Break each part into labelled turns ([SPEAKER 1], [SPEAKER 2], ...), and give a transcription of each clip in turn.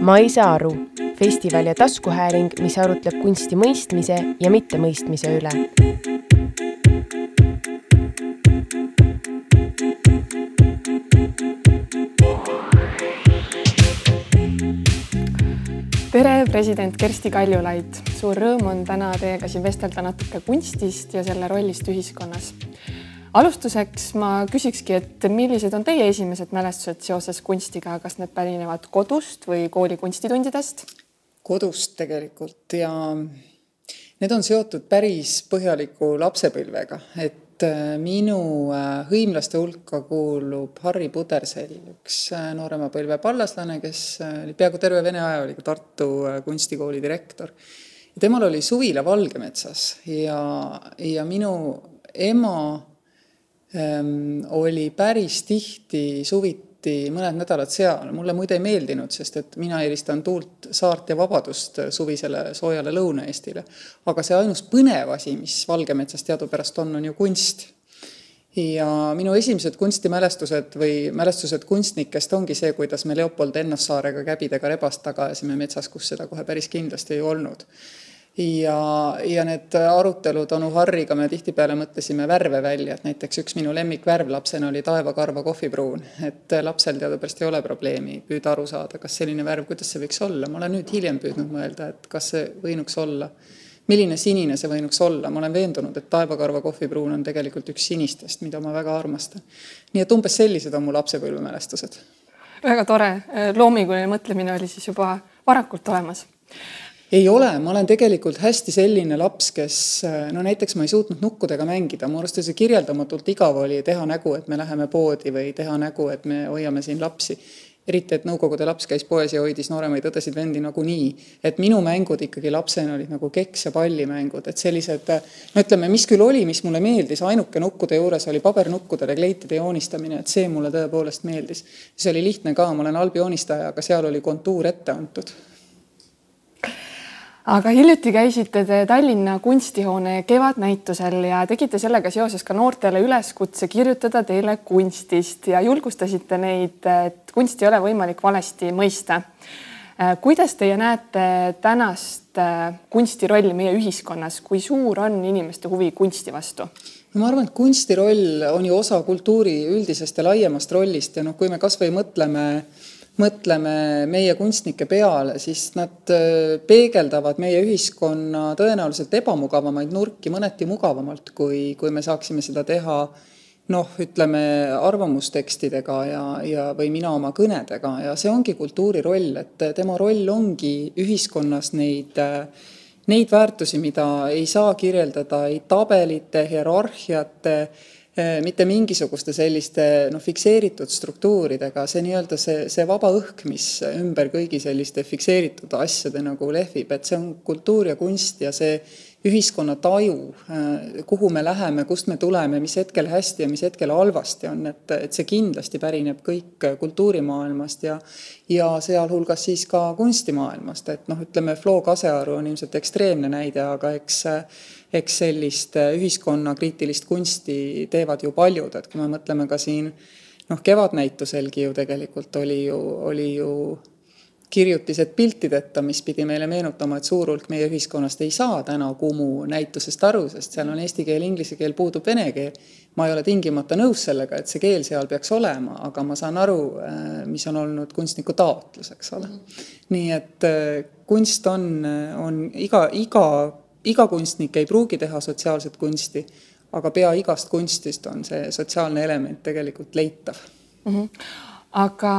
[SPEAKER 1] ma ei saa aru, festival ja taskuhääling, mis arutleb kunsti mõistmise ja mittemõistmise üle.
[SPEAKER 2] tere, president Kersti Kaljulaid, suur rõõm on täna teiega siin vestelda natuke kunstist ja selle rollist ühiskonnas alustuseks ma küsikski, et millised on teie esimesed mälestused seoses kunstiga, kas need pärinevad kodust või kooli kunstitundidest?
[SPEAKER 3] kodust tegelikult ja need on seotud päris põhjaliku lapsepõlvega, et äh, minu äh, hõimlaste hulka kuulub Harri Pudersell, üks äh, noorema põlve pallaslane, kes peaaegu terve vene aja oli ka Tartu kunstikooli direktor. temal oli suvila Valgemetsas ja, ja minu ema oli päris tihti suviti mõned nädalad seal, mulle muide ei meeldinud, sest et mina eelistan tuult, saart ja vabadust suvisele soojale Lõuna-Eestile. aga see ainus põnev asi, mis Valgemetsas teadupärast on, on ju kunst. ja minu esimesed kunstimälestused või mälestused kunstnikest ongi see, kuidas me Leopold Ennassaarega käbidega rebast taga ajasime metsas, kus seda kohe päris kindlasti ei olnud ja, ja need arutelud onu Harriga me tihtipeale mõtlesime värve välja, et näiteks üks minu lemmikvärv lapsena oli taevakarva kohvipruun, et lapsel teadupärast ei ole probleemi püüda aru saada, kas selline värv, kuidas see võiks olla, ma olen nüüd hiljem püüdnud mõelda, et kas see võinuks olla, milline sinine see võinuks olla, ma olen veendunud, et taevakarva kohvipruun on tegelikult üks sinistest, mida ma väga armastan. nii et umbes sellised on mu lapsepõlvemälestused.
[SPEAKER 2] väga tore, loominguline mõtlemine oli siis juba varakult olemas
[SPEAKER 3] ei ole, ma olen tegelikult hästi selline laps, kes no näiteks ma ei suutnud nukkudega mängida, mu arust see kirjeldamatult igav oli teha nägu, et me läheme poodi või teha nägu, et me hoiame siin lapsi. eriti, et nõukogude laps käis poes ja hoidis nooremaid õdesid-vendi nagunii. et minu mängud ikkagi lapsena olid nagu keks ja pallimängud, et sellised no ütleme, mis küll oli, mis mulle meeldis, ainuke nukkude juures oli pabernukkudele kleitide joonistamine, et see mulle tõepoolest meeldis. see oli lihtne ka, ma olen albjoonistaja, aga seal oli kontuur ette antud
[SPEAKER 2] aga hiljuti käisite te Tallinna kunstihoone kevadnäitusel ja tegite sellega seoses ka noortele üleskutse kirjutada teile kunstist ja julgustasite neid, et kunsti ei ole võimalik valesti mõista. kuidas teie näete tänast äh, kunsti rolli meie ühiskonnas, kui suur on inimeste huvi kunsti vastu?
[SPEAKER 3] no ma arvan, et kunsti roll on ju osa kultuuri üldisest ja laiemast rollist ja noh, kui me kasvõi mõtleme äh, mõtleme meie kunstnike peale, siis nad äh, peegeldavad meie ühiskonna tõenäoliselt ebamugavamaid nurki mõneti mugavamalt, kui, kui me saaksime seda teha noh, ütleme arvamustekstidega ja, ja, või mina oma kõnedega. Ja see ongi kultuuri roll, et tema roll ongi ühiskonnas neid Neid väärtusi, mida ei saa kirjeldada ei tabelite, hierarhiate, Äh, mitte mingisuguste selliste noh, fikseeritud struktuuridega, see nii-öelda see, see vaba õhk, mis ümber kõigi selliste fikseeritud asjade nagu lehvib, et see on kultuur ja kunst ja see ühiskonna taju, äh, kuhu me läheme, kust me tuleme, mis hetkel hästi ja mis hetkel halvasti on, et, et see kindlasti pärineb kõik kultuurimaailmast ja ja sealhulgas siis ka kunstimaailmast, et noh, ütleme Flo Kasearu on ilmselt ekstreemne näide, aga eks eks sellist äh, ühiskonnakriitilist kunsti teevad ju paljud, et kui me mõtleme ka siin noh, kevadnäituselgi ju tegelikult oli ju, oli ju kirjutised piltideta, mis pidi meile meenutama, et suur hulk meie ühiskonnast ei saa täna Kumu näitusest aru, sest seal on eesti keel, inglise keel, puudub vene keel. ma ei ole tingimata nõus sellega, et see keel seal peaks olema, aga ma saan aru, äh, mis on olnud kunstniku taotlus, eks ole. nii et äh, kunst on, on iga, iga iga kunstnik ei pruugi teha sotsiaalset kunsti, aga pea igast kunstist on see sotsiaalne element tegelikult leitav
[SPEAKER 2] mm. -hmm. aga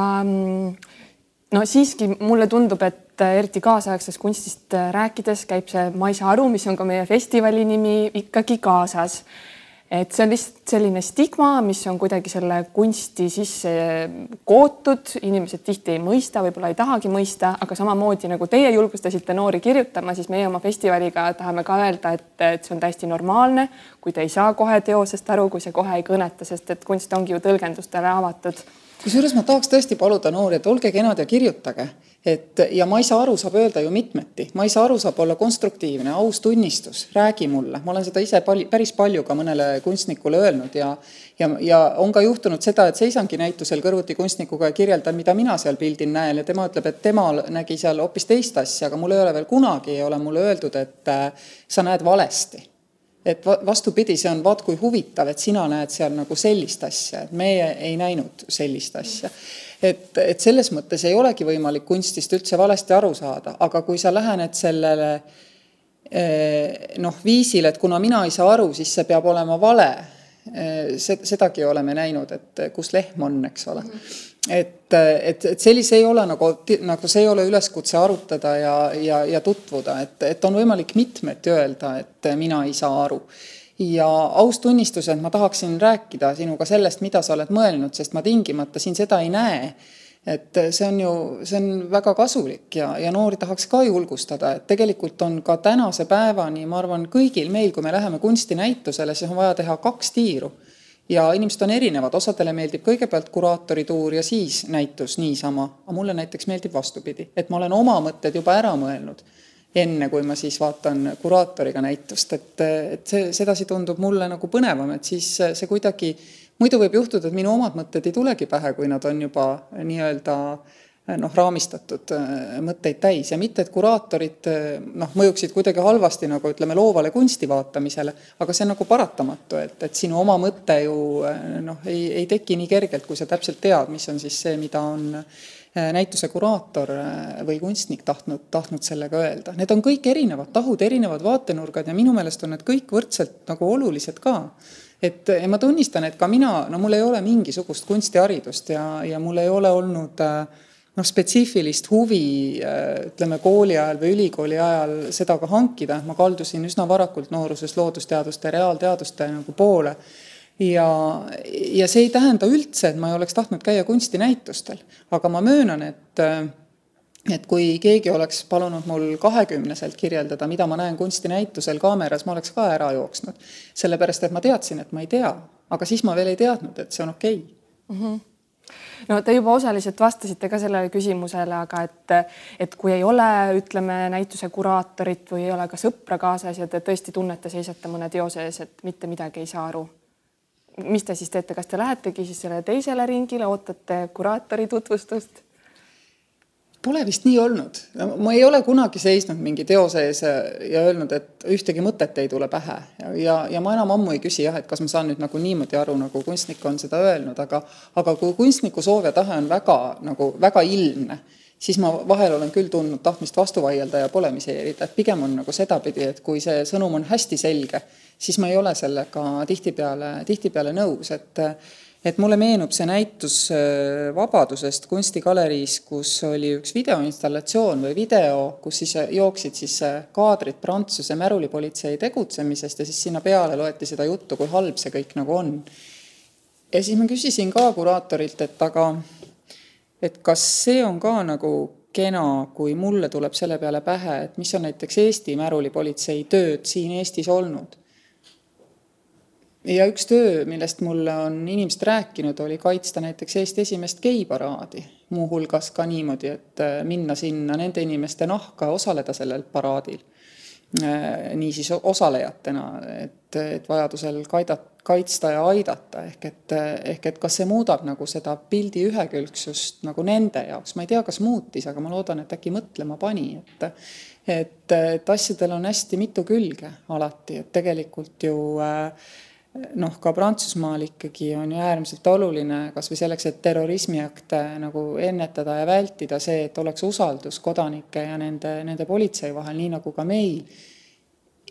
[SPEAKER 2] no siiski mulle tundub, et eriti kaasaegsest kunstist rääkides käib see Ma ei saa aru, mis on ka meie festivali nimi, ikkagi kaasas. Et see on lihtsalt selline stigma, mis on kuidagi selle kunsti sisse kootud, inimesed tihti ei mõista, võib-olla ei tahagi mõista, aga samamoodi nagu teie julgustasite noori kirjutama, siis meie oma festivaliga tahame ka öelda, et, et see on täiesti normaalne, kui te ei saa kohe teosest aru, kui see kohe ei kõneta, sest et kunst ongi ju tõlgendustele avatud
[SPEAKER 3] kusjuures ma tahaks tõesti paluda noori, et olge kenad ja kirjutage. Et ja ma ei saa aru, saab öelda ju mitmeti, ma ei saa aru, saab olla konstruktiivne, aus tunnistus, räägi mulle, ma olen seda ise pal-, päris palju ka mõnele kunstnikule öelnud ja ja, ja on ka juhtunud seda, et seisangi näitusel kõrvuti kunstnikuga ja kirjeldan, mida mina seal pildil näen. Ja tema ütleb, et tema nägi seal hoopis teist asja, aga mul ei ole veel kunagi, ei ole mulle öeldud, et äh, sa näed valesti et vastupidi, see on vaat kui huvitav, et sina näed seal nagu sellist asja, et meie ei näinud sellist asja et, et selles mõttes ei olegi võimalik kunstist üldse valesti aru saada, aga kui sa lähened sellele eh, noh, viisil, et kuna mina ei saa aru, siis see peab olema vale, eh, sedagi oleme näinud, et kus lehm on, eks ole mm. -hmm et, et, et sellise ei ole nagu, nagu see ei ole üleskutse arutada ja, ja, ja tutvuda, et, et on võimalik mitmeti öelda, et mina ei saa aru ja aus tunnistus, et ma tahaksin rääkida sinuga sellest, mida sa oled mõelnud, sest ma tingimata siin seda ei näe. et see on ju, see on väga kasulik ja, ja noori tahaks ka julgustada, et tegelikult on ka tänase päevani, ma arvan, kõigil meil, kui me läheme kunstinäitusele, siis on vaja teha kaks tiiru ja inimesed on erinevad, osadele meeldib kõigepealt kuraatori tuur ja siis näitus niisama, aga mulle näiteks meeldib vastupidi, et ma olen oma mõtted juba ära mõelnud enne, kui ma siis vaatan kuraatoriga näitust, et, et see sedasi tundub mulle nagu põnevam, et siis see kuidagi, muidu võib juhtuda, et minu omad mõtted ei tulegi pähe, kui nad on juba nii-öelda noh, raamistatud äh, mõtteid täis ja mitte, et kuraatorid äh, noh, mõjuksid kuidagi halvasti nagu ütleme, loovale kunsti vaatamisele, aga see on nagu paratamatu, et, et sinu oma mõte ju noh, ei, ei teki nii kergelt, kui sa täpselt tead, mis on siis see, mida on näituse kuraator või kunstnik tahtnud, tahtnud sellega öelda. Need on kõik erinevad tahud, erinevad vaatenurgad ja minu meelest on need kõik võrdselt nagu olulised ka. et ma tunnistan, et ka mina, no mul ei ole mingisugust kunstiharidust ja, ja mul ei ole olnud äh, noh, spetsiifilist huvi ütleme kooli ajal või ülikooli ajal seda ka hankida, ma kaldusin üsna varakult nooruses loodusteaduste, reaalteaduste nagu poole ja, ja see ei tähenda üldse, et ma ei oleks tahtnud käia kunstinäitustel, aga ma möönan, et et kui keegi oleks palunud mul kahekümneselt kirjeldada, mida ma näen kunstinäitusel kaameras, ma oleks ka ära jooksnud. sellepärast, et ma teadsin, et ma ei tea, aga siis ma veel ei teadnud, et see on okei okay. mm. -hmm
[SPEAKER 2] no te juba osaliselt vastasite ka sellele küsimusele, aga et, et kui ei ole, ütleme näituse kuraatorit või ei ole ka sõpra kaasas ja te tõesti tunnete, seisate mõne teose ees, et mitte midagi ei saa aru mis te siis teete, kas te lähetegi siis sellele teisele ringile, ootate kuraatori tutvustust?
[SPEAKER 3] Pole vist nii olnud, ma ei ole kunagi seisnud mingi teose ees ja öelnud, et ühtegi mõtet ei tule pähe. Ja, ja, ja ma enam ammu ei küsi jah, et kas ma saan nüüd nagu niimoodi aru, nagu kunstnik on seda öelnud, aga aga kui kunstniku soov ja tahe on väga nagu väga ilmne, siis ma vahel olen küll tundnud tahtmist vastu vaielda ja polemiseerida, et pigem on nagu sedapidi, et kui see sõnum on hästi selge, siis ma ei ole sellega tihtipeale, tihtipeale nõus, et et mulle meenub see näitus äh, Vabadusest kunstigaleriis, kus oli üks videoinstallatsioon või video, kus siis jooksid siis äh, kaadrid Prantsuse märulipolitsei tegutsemisest ja siis sinna peale loeti seda juttu, kui halb see kõik nagu on. ja siis ma küsisin ka kuraatorilt, et aga et kas see on ka nagu kena, kui mulle tuleb selle peale pähe, et mis on näiteks Eesti märulipolitsei tööd siin Eestis olnud ja üks töö, millest mulle on inimesed rääkinud, oli kaitsta näiteks Eesti esimest geiparaadi, muuhulgas ka niimoodi, et äh, minna sinna nende inimeste nahka, osaleda sellel paraadil. Äh, niisiis osalejatena, et, et vajadusel kaida-, kaitsta ja aidata, ehk et, ehk et kas see muudab nagu seda pildi ühekülgsust nagu nende jaoks, ma ei tea, kas muutis, aga ma loodan, et äkki mõtlema pani, et et, et asjadel on hästi mitu külge alati, et tegelikult ju äh, noh, ka Prantsusmaal ikkagi on ju äärmiselt oluline kas või selleks, et terrorismiakte nagu ennetada ja vältida see, et oleks usaldus kodanike ja nende, nende politsei vahel, nii nagu ka meil.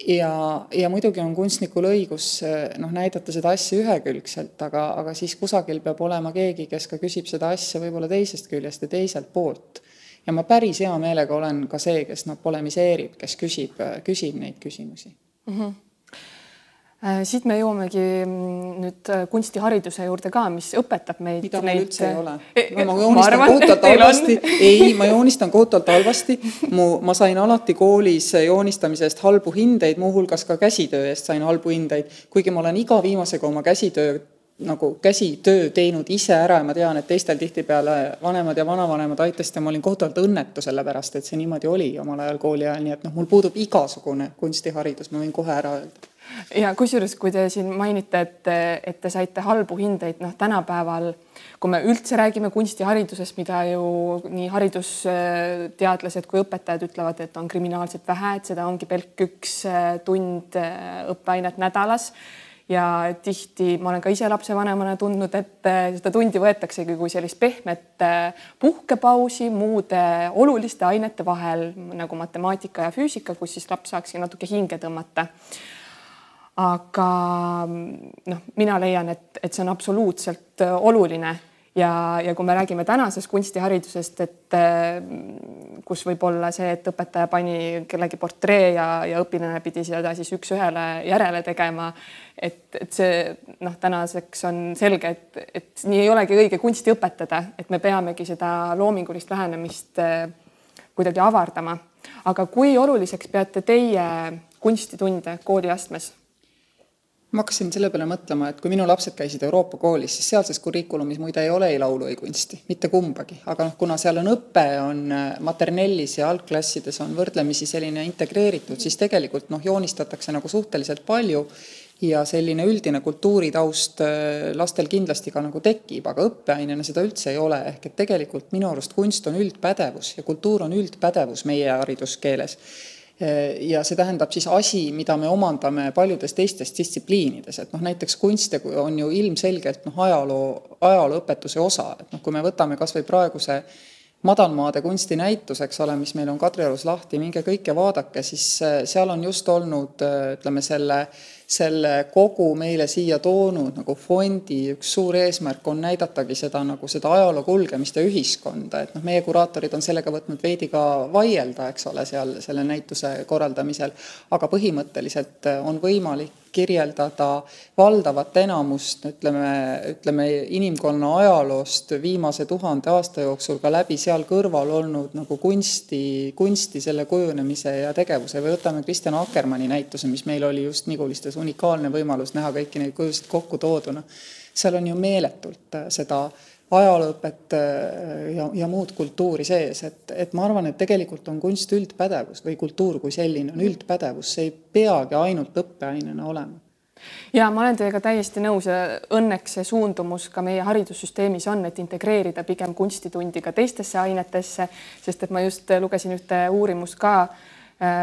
[SPEAKER 3] ja, ja muidugi on kunstnikul õigus noh, näidata seda asja ühekülgselt, aga, aga siis kusagil peab olema keegi, kes ka küsib seda asja võib-olla teisest küljest ja teiselt poolt. ja ma päris hea meelega olen ka see, kes noh, polemiseerib, kes küsib, küsib neid küsimusi mm. -hmm
[SPEAKER 2] siit me jõuamegi mm, nüüd äh, kunstihariduse juurde ka, mis õpetab meid.
[SPEAKER 3] mida mul üldse ei ole no,. E, ma joonistan kohutavalt halvasti, ei, ma joonistan kohutavalt halvasti. mu, ma sain alati koolis joonistamise eest halbu hindeid, muuhulgas ka käsitöö eest sain halbu hindeid, kuigi ma olen iga viimasega oma käsitöö nagu käsitöö teinud ise ära ja ma tean, et teistel tihtipeale vanemad ja vanavanemad aitasid ja ma olin kohutavalt õnnetu selle pärast, et see niimoodi oli omal ajal kooli ajal, nii et noh, mul puudub igasugune kunstiharidus, ma võin kohe ära öelda
[SPEAKER 2] ja kusjuures, kui te siin mainite, et, et te saite halbu hindeid, noh, tänapäeval, kui me üldse räägime kunstiharidusest, mida ju nii haridusteadlased kui õpetajad ütlevad, et on kriminaalselt vähe, et seda ongi pelk üks tund õppeainet nädalas. Ja tihti ma olen ka ise lapsevanemana tundnud, et seda tundi võetaksegi kui sellist pehmet puhkepausi muude oluliste ainete vahel nagu matemaatika ja füüsika, kus siis laps saakski natuke hinge tõmmata aga noh, mina leian, et, et see on absoluutselt äh, oluline ja, ja kui me räägime tänasest kunstiharidusest, et äh, kus võib olla see, et õpetaja pani kellegi portree ja, ja õpilane pidi seda siis üks-ühele järele tegema. et, et see noh, tänaseks on selge, et, et nii ei olegi õige kunsti õpetada, et me peamegi seda loomingulist lähenemist äh, kuidagi avardama. aga kui oluliseks peate teie kunstitunde kooliastmes?
[SPEAKER 3] Ma hakkasin selle peale mõtlema, et kui minu lapsed käisid Euroopa koolis, siis sealses kurikulumis muide ei ole ei laulu, ei kunsti, mitte kumbagi, aga noh, kuna seal on õpe, on äh, maternellis ja algklassides on võrdlemisi selline integreeritud, siis tegelikult noh, joonistatakse nagu suhteliselt palju ja selline üldine kultuuritaust äh, lastel kindlasti ka nagu tekib, aga õppeainena seda üldse ei ole, ehk et tegelikult minu arust kunst on üldpädevus ja kultuur on üldpädevus meie hariduskeeles ja see tähendab siis asi, mida me omandame paljudes teistes distsipliinides, et noh, näiteks kunst on ju ilmselgelt noh, ajaloo, ajalooõpetuse osa, et noh, kui me võtame kas või praeguse madalmaade kunstinäitus, eks ole, mis meil on Kadriorus lahti, minge kõike vaadake, siis äh, seal on just olnud ütleme, selle selle kogu meile siia toonud nagu fondi üks suur eesmärk on näidatagi seda nagu seda ajaloo kulgemist ja ühiskonda, et noh, meie kuraatorid on sellega võtnud veidi ka vaielda, eks ole, seal selle näituse korraldamisel, aga põhimõtteliselt on võimalik kirjeldada valdavat enamust, ütleme, ütleme inimkonna ajaloost viimase tuhande aasta jooksul ka läbi seal kõrval olnud nagu kunsti, kunsti selle kujunemise ja tegevuse või võtame Kristjan Akkermanni näituse, mis meil oli just Nigulistes unikaalne võimalus näha kõiki neid kujusid kokku tooduna. seal on ju meeletult seda ajalooõpet äh, ja, ja muud kultuuri sees, et, et ma arvan, et tegelikult on kunst üldpädevus või kultuur kui selline on üldpädevus, see ei peagi ainult õppeainena olema.
[SPEAKER 2] Ja ma olen teiega täiesti nõus ja õnneks see suundumus ka meie haridussüsteemis on, et integreerida pigem kunstitundi ka teistesse ainetesse, sest et ma just lugesin ühte uurimust ka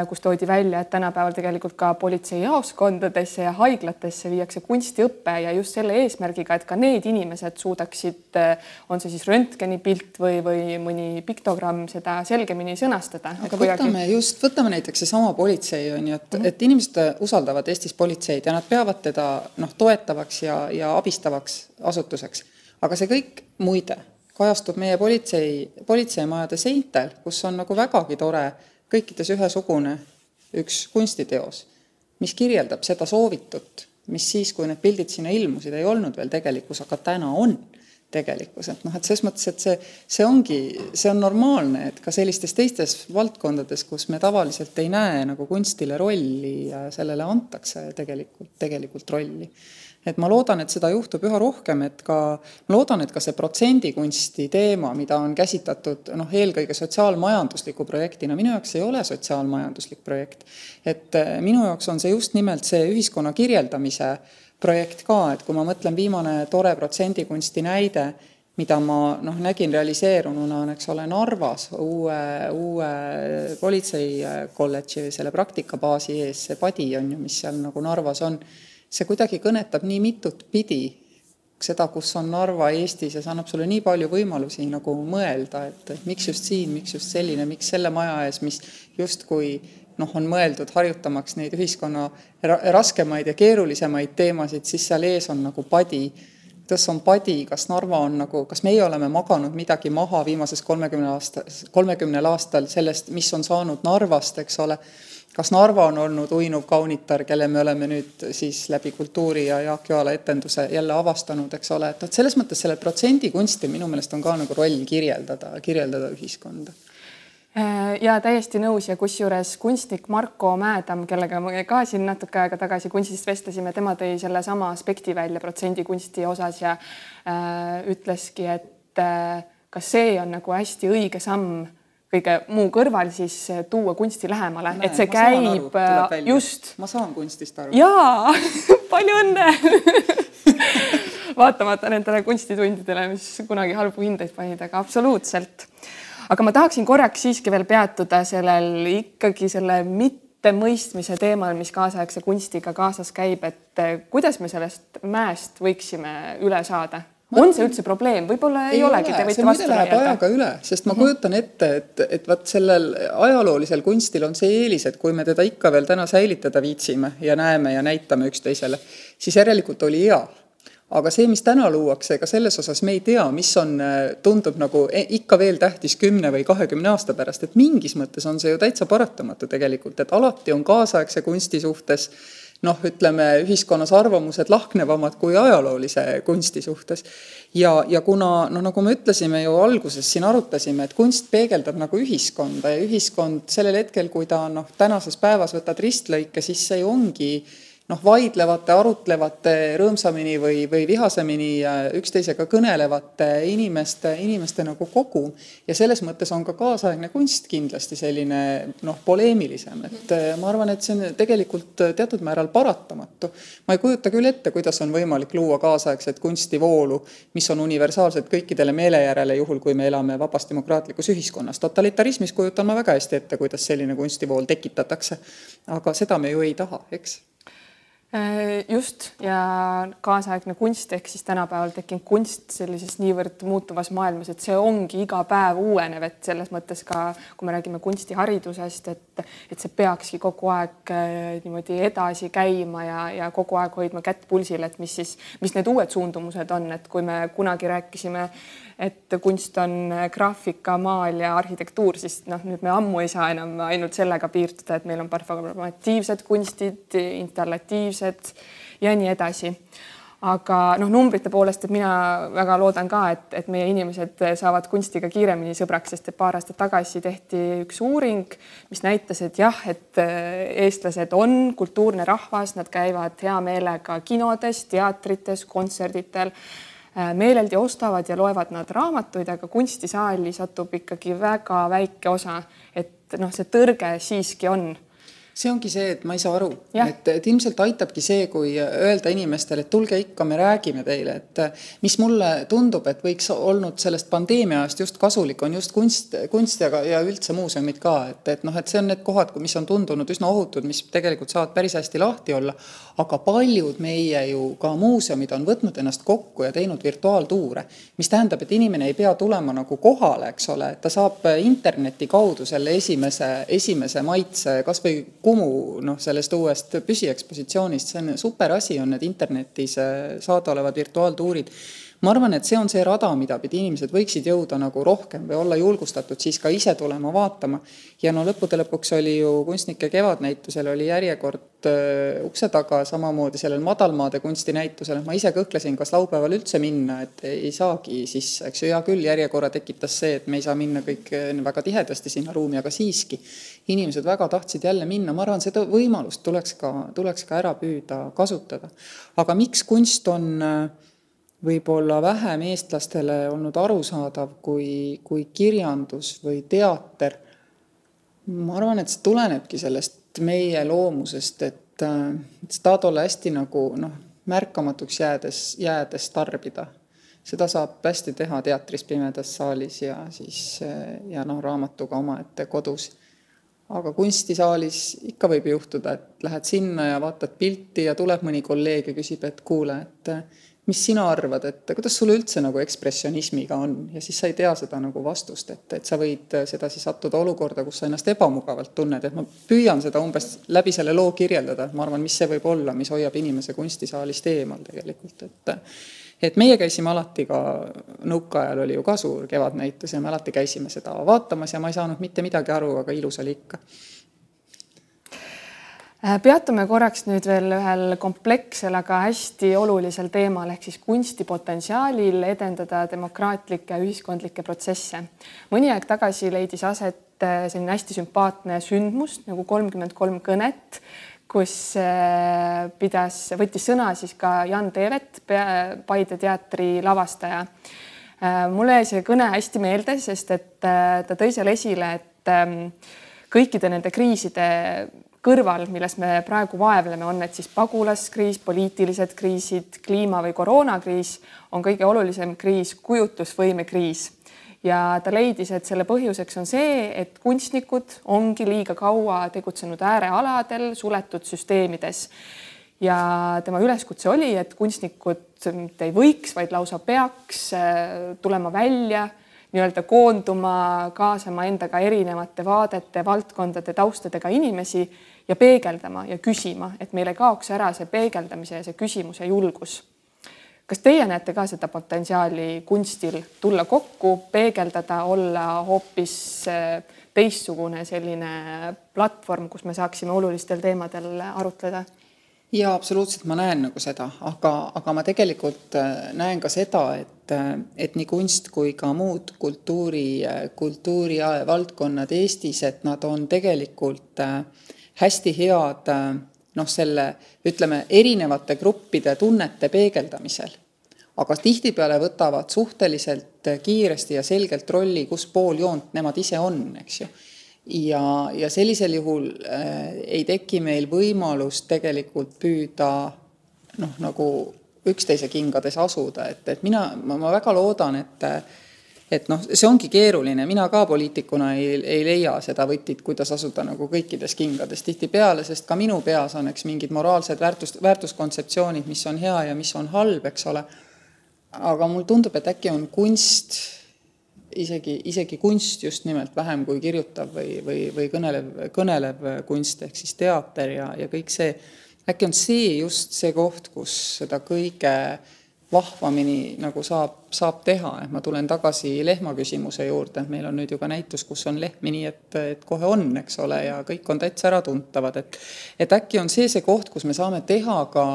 [SPEAKER 2] kus toodi välja, et tänapäeval tegelikult ka politseijaoskondadesse ja haiglatesse viiakse kunstiõpe ja just selle eesmärgiga, et ka need inimesed suudaksid, äh, on see siis röntgenipilt või, või mõni piktogramm, seda selgemini sõnastada.
[SPEAKER 3] aga võtame kuidagi... just, võtame näiteks seesama politsei on ju, et mm, -hmm. et inimesed usaldavad Eestis politseid ja nad peavad teda noh, toetavaks ja, ja abistavaks asutuseks. aga see kõik muide kajastub meie politsei, politseimajade seintel, kus on nagu vägagi tore kõikides ühesugune üks kunstiteos, mis kirjeldab seda soovitut, mis siis, kui need pildid sinna ilmusid, ei olnud veel tegelikkus, aga täna on tegelikkus, et noh, et selles mõttes, et see, see ongi, see on normaalne, et ka sellistes teistes valdkondades, kus me tavaliselt ei näe nagu kunstile rolli ja sellele antakse tegelikult, tegelikult rolli et ma loodan, et seda juhtub üha rohkem, et ka, ma loodan, et ka see protsendikunsti teema, mida on käsitletud noh, eelkõige sotsiaalmajandusliku projektina, minu jaoks ei ole sotsiaalmajanduslik projekt. et eh, minu jaoks on see just nimelt see ühiskonna kirjeldamise projekt ka, et kui ma mõtlen, viimane tore protsendikunsti näide, mida ma noh, nägin realiseerununa, on, eks ole, Narvas uue, uue politseikolledži selle praktikabaasi ees, see padi on ju, mis seal nagu Narvas on see kuidagi kõnetab nii mitut pidi, seda, kus on Narva Eestis ja see annab sulle nii palju võimalusi nagu mõelda, et miks just siin, miks just selline, miks selle maja ees, mis justkui noh, on mõeldud harjutamaks neid ühiskonna raskemaid ja keerulisemaid teemasid, siis seal ees on nagu padi. Kas on padi, kas Narva on nagu, kas meie oleme maganud midagi maha viimases kolmekümne aasta, kolmekümnel aastal sellest, mis on saanud Narvast, eks ole? Kas Narva on olnud uinuv kaunitar, kelle me oleme nüüd siis läbi kultuuri ja Jaak Joala etenduse jälle avastanud, eks ole, et selles mõttes sellel protsendikunstil minu meelest on ka nagu roll kirjeldada, kirjeldada ühiskonda
[SPEAKER 2] ja täiesti nõus ja kusjuures kunstnik Marko Mäedam, kellega me ka siin natuke aega tagasi kunstist vestlesime, tema tõi sellesama aspekti välja protsendikunsti osas ja äh, ütleski, et äh, kas see on nagu hästi õige samm kõige muu kõrval siis tuua kunsti lähemale, et see käib aru, äh, just.
[SPEAKER 3] ma saan kunstist aru.
[SPEAKER 2] jaa palju õnne vaatamata nendele kunstitundidele, mis kunagi halbu hindeid panid, aga absoluutselt aga ma tahaksin korraks siiski veel peatuda sellel ikkagi selle mittemõistmise teemal, mis kaasaegse kunstiga kaasas käib, et eh, kuidas me sellest mäest võiksime üle saada? on see üldse probleem, võib-olla ei, ei olegi, te võite vastu
[SPEAKER 3] vaielda. ajaga üle, sest ma mm -hmm. kujutan ette, et, et vot sellel ajaloolisel kunstil on see eelis, et kui me teda ikka veel täna säilitada viitsime ja näeme ja näitame üksteisele, siis järelikult oli hea aga see, mis täna luuakse, ega selles osas me ei tea, mis on, äh, tundub nagu e, ikka veel tähtis kümne või kahekümne aasta pärast, et mingis mõttes on see ju täitsa paratamatu tegelikult, et alati on kaasaegse kunsti suhtes noh, ütleme ühiskonnas arvamused lahknevamad kui ajaloolise kunsti suhtes. ja, ja kuna noh, nagu me ütlesime ju alguses siin arutasime, et kunst peegeldab nagu ühiskonda ja ühiskond sellel hetkel, kui ta noh, tänases päevas võtad ristlõike, siis see ongi noh, vaidlevate, arutlevate, rõõmsamini või, või vihasemini üksteisega kõnelevate inimeste, inimeste nagu kogum. ja selles mõttes on ka kaasaegne kunst kindlasti selline noh, poleemilisem, et äh, ma arvan, et see on tegelikult teatud määral paratamatu. ma ei kujuta küll ette, kuidas on võimalik luua kaasaegset kunstivoolu, mis on universaalsed kõikidele meele järele, juhul kui me elame vabas demokraatlikus ühiskonnas. totalitarismis kujutan ma väga hästi ette, kuidas selline kunstivool tekitatakse. aga seda me ju ei taha, eks
[SPEAKER 2] just ja kaasaegne kunst ehk siis tänapäeval tekkinud kunst sellises niivõrd muutuvas maailmas, et see ongi iga päev uuenev, et selles mõttes ka, kui me räägime kunstiharidusest, et, et see peakski kogu aeg äh, niimoodi edasi käima ja, ja kogu aeg hoidma kätt pulsil, et mis siis, mis need uued suundumused on, et kui me kunagi rääkisime äh, et kunst on graafika, maal ja arhitektuur, siis noh, nüüd me ammu ei saa enam ainult sellega piirduda, et meil on performatiivsed kunstid, installatiivsed ja nii edasi. Aga noh, numbrite poolest, et mina väga loodan ka, et, et meie inimesed saavad kunstiga kiiremini sõbraks, sest et paar aastat tagasi tehti üks uuring, mis näitas, et jah, et eestlased on kultuurne rahvas, nad käivad hea meelega kinodes, teatrites, kontserditel Äh, meeleldi ostavad ja loevad nad raamatuid, aga kunstisaali satub ikkagi väga väike osa, et noh, see tõrge siiski on
[SPEAKER 3] see ongi see, et ma ei saa aru, et, et ilmselt aitabki see, kui öelda inimestele, et tulge ikka, me räägime teile, et mis mulle tundub, et võiks olnud sellest pandeemia ajast just kasulik, on just kunst, kunst ja, ja üldse muuseumid ka, et, et noh, et see on need kohad, mis on tundunud üsna ohutud, mis tegelikult saavad päris hästi lahti olla, aga paljud meie ju ka muuseumid on võtnud ennast kokku ja teinud virtuaaltuure, mis tähendab, et inimene ei pea tulema nagu kohale, eks ole, et ta saab interneti kaudu selle esimese, esimese maitse kas või Kumu noh, sellest uuest püsiekspositsioonist, see on super asi, on need internetis äh, saadaolevad virtuaaltuurid ma arvan, et see on see rada, mida pidi inimesed võiksid jõuda nagu rohkem või olla julgustatud siis ka ise tulema vaatama. ja no lõppude lõpuks oli ju kunstnike kevadnäitusel oli järjekord äh, ukse taga, samamoodi sellel madalmaade kunstinäitusel, ma ise kõhklesin, kas laupäeval üldse minna, et ei saagi sisse, eks ju, hea küll, järjekorra tekitas see, et me ei saa minna kõik äh, väga tihedasti sinna ruumi, aga siiski inimesed väga tahtsid jälle minna, ma arvan, seda võimalust tuleks ka, tuleks ka ära püüda kasutada. aga miks kunst on äh, võib-olla vähem eestlastele olnud arusaadav kui, kui kirjandus või teater, ma arvan, et see tulenebki sellest meie loomusest, et, et tahad olla hästi nagu noh, märkamatuks jäädes, jäädes tarbida. seda saab hästi teha teatris pimedas saalis ja siis ja noh, raamatuga omaette kodus aga kunstisaalis ikka võib juhtuda, et lähed sinna ja vaatad pilti ja tuleb mõni kolleeg ja küsib, et kuule, et mis sina arvad, et kuidas sul üldse nagu ekspressionismiga on? Ja siis sa ei tea seda nagu vastust, et, et sa võid sedasi sattuda olukorda, kus sa ennast ebamugavalt tunned, et ma püüan seda umbes läbi selle loo kirjeldada, et ma arvan, mis see võib olla, mis hoiab inimese kunstisaalist eemal tegelikult, et et meie käisime alati ka, nõukaajal oli ju ka suur kevadnäitus ja me alati käisime seda vaatamas ja ma ei saanud mitte midagi aru, aga ilus oli ikka.
[SPEAKER 2] Äh, peatume korraks nüüd veel ühel komplekssel, aga hästi olulisel teemal ehk siis kunsti potentsiaalil edendada demokraatlikke ühiskondlikke protsesse. mõni aeg tagasi leidis aset äh, selline hästi sümpaatne sündmus nagu kolmkümmend kolm kõnet, kus äh, pidas, võttis sõna siis ka Jan Teevet, Paide teatri lavastaja. mulle jäi see kõne hästi meelde, sest et ta tõi seal esile, et ähm, kõikide nende kriiside kõrval, milles me praegu vaevleme, on need siis pagulaskriis, poliitilised kriisid, kliima või koroonakriis, on kõige olulisem kriis kujutlusvõime kriis. ja ta leidis, et selle põhjuseks on see, et kunstnikud ongi liiga kaua tegutsenud äärealadel, suletud süsteemides. ja tema üleskutse oli, et kunstnikud mitte ei võiks, vaid lausa peaks äh, tulema välja nii-öelda koonduma, kaasama endaga erinevate vaadete, valdkondade, taustadega inimesi ja peegeldama ja küsima, et meil ei kaoks ära see peegeldamise ja see küsimuse julgus. kas teie näete ka seda potentsiaali kunstil tulla kokku, peegeldada, olla hoopis äh, teistsugune selline platvorm, kus me saaksime olulistel teemadel arutleda?
[SPEAKER 3] jaa, absoluutselt, ma näen nagu seda, aga, aga ma tegelikult äh, näen ka seda, et, äh, et nii kunst kui ka muud kultuuri, kultuurivaldkonnad Eestis, et nad on tegelikult äh, hästi head noh, selle ütleme, erinevate gruppide tunnete peegeldamisel. aga tihtipeale võtavad suhteliselt kiiresti ja selgelt rolli, kus pool joont nemad ise on, eks ju. ja, ja sellisel juhul äh, ei teki meil võimalust tegelikult püüda noh, nagu üksteise kingades asuda, et, et mina, ma väga loodan, et et noh, see ongi keeruline, mina ka poliitikuna ei, ei leia seda võtit, kuidas asuda nagu kõikides kingades tihtipeale, sest ka minu peas on, eks, mingid moraalsed väärtus, väärtuskontseptsioonid, mis on hea ja mis on halb, eks ole. aga mulle tundub, et äkki on kunst, isegi, isegi kunst just nimelt vähem kui kirjutav või, või, või kõnelev, kõnelev kunst ehk siis teater ja, ja kõik see, äkki on see just see koht, kus seda kõige äh, vahvamini nagu saab, saab teha, et ma tulen tagasi lehma küsimuse juurde, meil on nüüd ju ka näitus, kus on lehmi nii, et, et kohe on, eks ole, ja kõik on täitsa äratuntavad, et et äkki on see see koht, kus me saame teha ka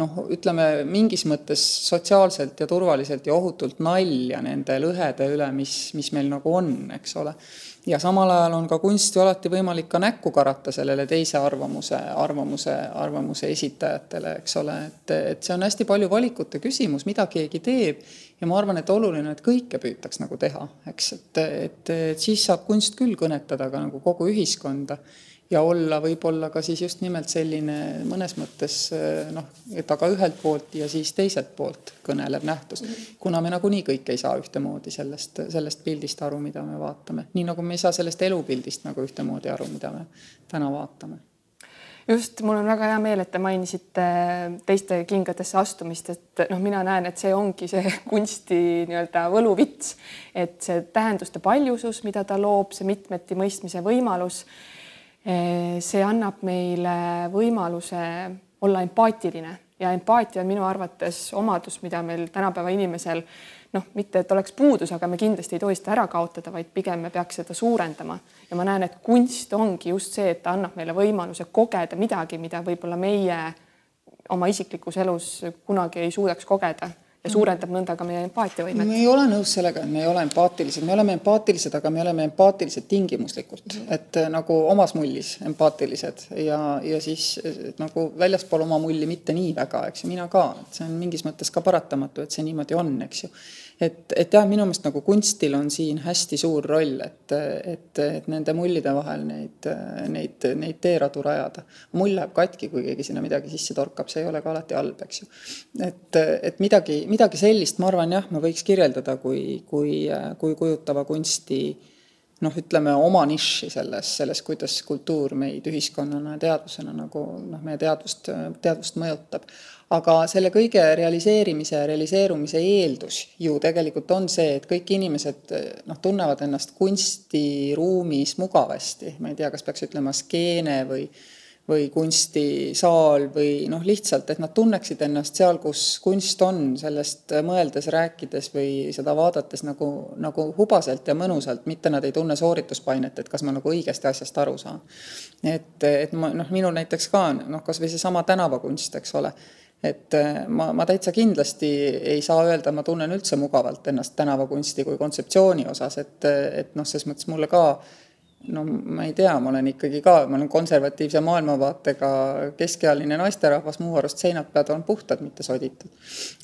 [SPEAKER 3] noh, ütleme mingis mõttes sotsiaalselt ja turvaliselt ja ohutult nalja nende lõhede üle, mis, mis meil nagu on, eks ole ja samal ajal on ka kunsti alati võimalik ka näkku karata sellele teise arvamuse, arvamuse, arvamuse esitajatele, eks ole, et, et see on hästi palju valikute küsimus, mida keegi teeb ja ma arvan, et oluline, et kõike püütaks nagu teha, eks, et, et, et siis saab kunst küll kõnetada ka nagu kogu ühiskonda ja olla võib-olla ka siis just nimelt selline mõnes mõttes noh, et aga ühelt poolt ja siis teiselt poolt kõnelev nähtus. kuna me nagunii kõik ei saa ühtemoodi sellest, sellest pildist aru, mida me vaatame, nii nagu me ei saa sellest elupildist nagu ühtemoodi aru, mida me täna vaatame
[SPEAKER 2] just, mul on väga hea meel, et te mainisite teiste kingadesse astumist, et noh, mina näen, et see ongi see kunsti nii-öelda võluvits, et see tähenduste paljusus, mida ta loob, see mitmeti mõistmise võimalus Eh, see annab meile võimaluse olla empaatiline. Ja empaatia on minu arvates omadus, mida meil tänapäeva inimesel noh, mitte et oleks puudus, aga me kindlasti ei tohi seda ära kaotada, vaid pigem me peaks seda suurendama. ja ma näen, et kunst ongi just see, et ta annab meile võimaluse kogeda midagi, mida võib-olla meie oma isiklikus elus kunagi ei suudaks kogeda ja suurendab nõnda ka meie empaatiavõimet.
[SPEAKER 3] me ei ole nõus sellega, et me ei ole empaatilised, me oleme empaatilised, aga me oleme empaatilised tingimuslikult. Mm, -hmm. et äh, nagu omas mullis empaatilised ja, ja siis nagu väljaspool oma mulli mitte nii väga, eks ju, mina ka, et see on mingis mõttes ka paratamatu, et see niimoodi on, eks ju et, et jah, minu meelest nagu kunstil on siin hästi suur roll, et, et, et nende mullide vahel neid, neid, neid teeradu rajada. mull läheb katki, kui keegi sinna midagi sisse torkab, see ei ole ka alati halb, eks ju. et, et midagi, midagi sellist, ma arvan jah, me võiks kirjeldada kui, kui, kui kujutava kunsti noh, ütleme oma nišši selles, selles, kuidas kultuur meid ühiskonnana ja teadvusena nagu noh, meie teadvust, teadvust mõjutab aga selle kõige realiseerimise ja realiseerumise eeldus ju tegelikult on see, et kõik inimesed noh, tunnevad ennast kunstiruumis mugavasti, ma ei tea, kas peaks ütlema skeene või või kunstisaal või noh, lihtsalt, et nad tunneksid ennast seal, kus kunst on, sellest mõeldes, rääkides või seda vaadates nagu, nagu hubaselt ja mõnusalt, mitte nad ei tunne soorituspainet, et kas ma nagu õigesti asjast aru saan. et, et ma noh, minul näiteks ka noh, kas või seesama tänavakunst, eks ole et ma, ma täitsa kindlasti ei saa öelda, ma tunnen üldse mugavalt ennast tänavakunsti kui kontseptsiooni osas, et, et noh, selles mõttes mulle ka no ma ei tea, ma olen ikkagi ka, ma olen konservatiivse maailmavaatega keskealine naisterahvas, mu arust seinad peavad olema puhtad, mitte soditud.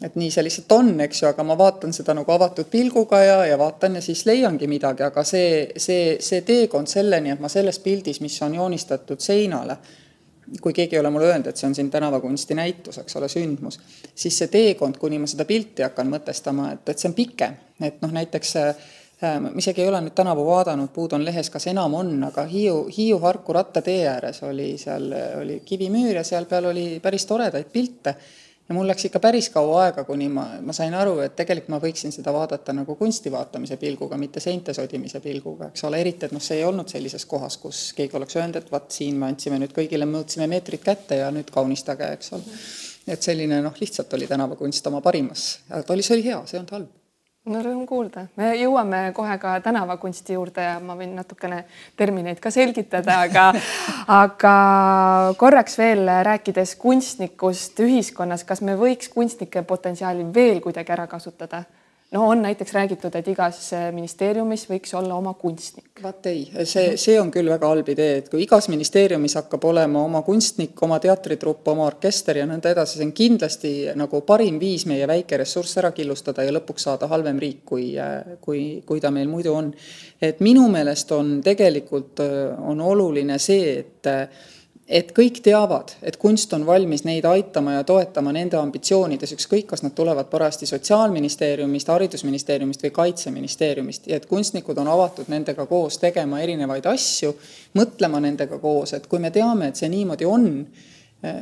[SPEAKER 3] et nii see lihtsalt on, eks ju, aga ma vaatan seda nagu avatud pilguga ja, ja vaatan ja siis leiangi midagi, aga see, see, see teekond selleni, et ma selles pildis, mis on joonistatud seinale, kui keegi ei ole mulle öelnud, et see on siin tänavakunsti näitus, eks ole, sündmus, siis see teekond, kuni ma seda pilti hakkan mõtestama, et, et see on pikem, et noh, näiteks Äh, ma isegi ei ole nüüd tänavu vaadanud, puud on lehes, kas enam on, aga Hiiu, Hiiu-Harku rattatee ääres oli seal, oli kivimüür ja seal peal oli päris toredaid pilte. Ja mul läks ikka päris kaua aega, kuni ma, ma sain aru, et tegelikult ma võiksin seda vaadata nagu kunsti vaatamise pilguga, mitte seinte sodimise pilguga, eks ole, eriti et noh, see ei olnud sellises kohas, kus keegi oleks öelnud, et vaat siin me andsime nüüd kõigile, mõõtsime meetrid kätte ja nüüd kaunistage, eks ole. et selline noh, lihtsalt oli tänavakunst oma parimas, aga ta oli, see oli hea, see ei olnud halb
[SPEAKER 2] no rõõm kuulda, me jõuame kohe ka tänavakunsti juurde ja ma võin natukene termineid ka selgitada, aga aga korraks veel rääkides kunstnikust ühiskonnas, kas me võiks kunstnike potentsiaali veel kuidagi ära kasutada? No on näiteks räägitud, et igas ministeeriumis võiks olla oma kunstnik.
[SPEAKER 3] vaat ei, see, see on küll väga halb idee, et kui igas ministeeriumis hakkab olema oma kunstnik, oma teatritrupp, oma orkester ja nõnda edasi, see on kindlasti nagu parim viis meie väike ressurss ära killustada ja lõpuks saada halvem riik, kui, kui, kui ta meil muidu on. et minu meelest on tegelikult, on oluline see, et et kõik teavad, et kunst on valmis neid aitama ja toetama nende ambitsioonides, ükskõik, kas nad tulevad parajasti Sotsiaalministeeriumist, Haridusministeeriumist või Kaitseministeeriumist ja et kunstnikud on avatud nendega koos tegema erinevaid asju, mõtlema nendega koos, et kui me teame, et see niimoodi on,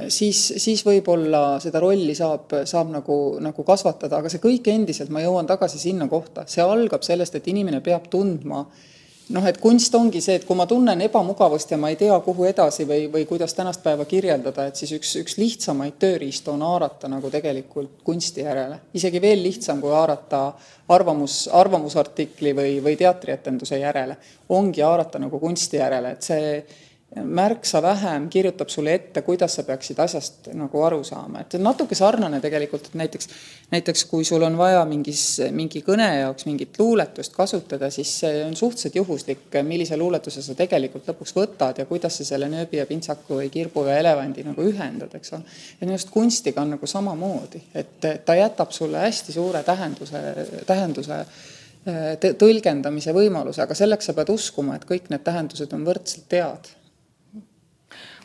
[SPEAKER 3] siis, siis võib-olla seda rolli saab, saab nagu, nagu kasvatada, aga see kõik endiselt, ma jõuan tagasi sinna kohta, see algab sellest, et inimene peab tundma äh, noh, et kunst ongi see, et kui ma tunnen ebamugavust ja ma ei tea, kuhu edasi või, või kuidas tänast päeva kirjeldada, et siis üks, üks lihtsamaid tööriistu on haarata nagu tegelikult kunsti järele. isegi veel lihtsam, kui haarata arvamus, arvamusartikli või, või teatrietenduse järele, ongi haarata nagu kunsti järele, et see märksa vähem kirjutab sulle ette, kuidas sa peaksid asjast nagu aru saama, et natuke sarnane tegelikult, et näiteks, näiteks kui sul on vaja mingis, mingi kõne jaoks mingit luuletust kasutada, siis see on suhteliselt juhuslik, millise luuletuse sa tegelikult lõpuks võtad ja kuidas sa selle nööbi ja pintsaku või kirbu ja elevandi nagu ühendad, eks ole. ja minu arust kunstiga on nagu samamoodi, et ta jätab sulle hästi suure tähenduse, tähenduse tõlgendamise võimaluse, aga selleks sa pead uskuma, et kõik need tähendused on võrdselt head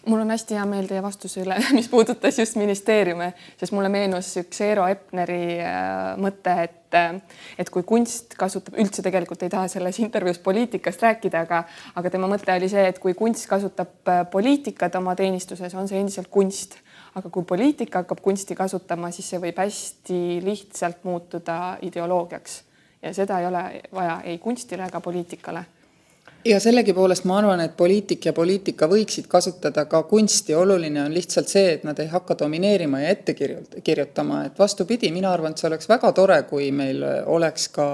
[SPEAKER 2] mul on hästi hea meel teie vastuse üle, mis puudutas just ministeeriume, sest mulle meenus üks Eero Epneri äh, mõte, et äh, et kui kunst kasutab, üldse tegelikult ei taha selles intervjuus poliitikast rääkida, aga aga tema mõte oli see, et kui kunst kasutab äh, poliitikat oma teenistuses, on see endiselt kunst. aga kui poliitika hakkab kunsti kasutama, siis see võib hästi lihtsalt muutuda ideoloogiaks ja seda ei ole vaja ei kunstile ega poliitikale
[SPEAKER 3] ja sellegipoolest ma arvan, et poliitik ja poliitika võiksid kasutada ka kunsti, oluline on lihtsalt see, et nad ei hakka domineerima ja ette kirjutama, et vastupidi, mina arvan, et see oleks väga tore, kui meil oleks ka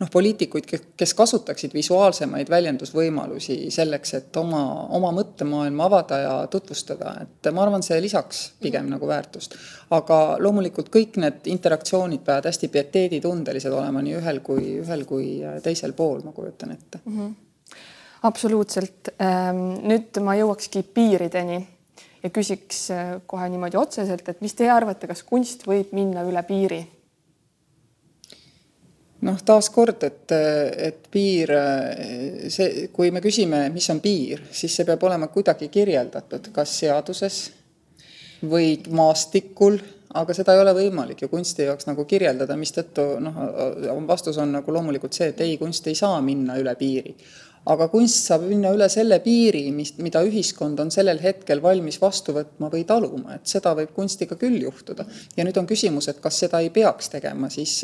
[SPEAKER 3] noh, poliitikuid, kes kasutaksid visuaalsemaid väljendusvõimalusi selleks, et oma, oma mõttemaailma avada ja tutvustada, et ma arvan, see lisaks pigem nagu väärtust. aga loomulikult kõik need interaktsioonid peavad hästi pieteeditundelised olema nii ühel kui, ühel kui teisel pool, ma kujutan ette mm. -hmm
[SPEAKER 2] absoluutselt. Ähm, nüüd ma jõuakski piirideni ja küsiks äh, kohe niimoodi otseselt, et mis teie arvate, kas kunst võib minna üle piiri?
[SPEAKER 3] noh, taaskord, et, et piir, see, kui me küsime, mis on piir, siis see peab olema kuidagi kirjeldatud, kas seaduses või maastikul, aga seda ei ole võimalik ju kunsti jaoks nagu kirjeldada, mistõttu noh, vastus on nagu loomulikult see, et ei, kunst ei saa minna üle piiri aga kunst saab minna üle selle piiri, mis, mida ühiskond on sellel hetkel valmis vastu võtma või taluma, et seda võib kunstiga küll juhtuda. ja nüüd on küsimus, et kas seda ei peaks tegema, siis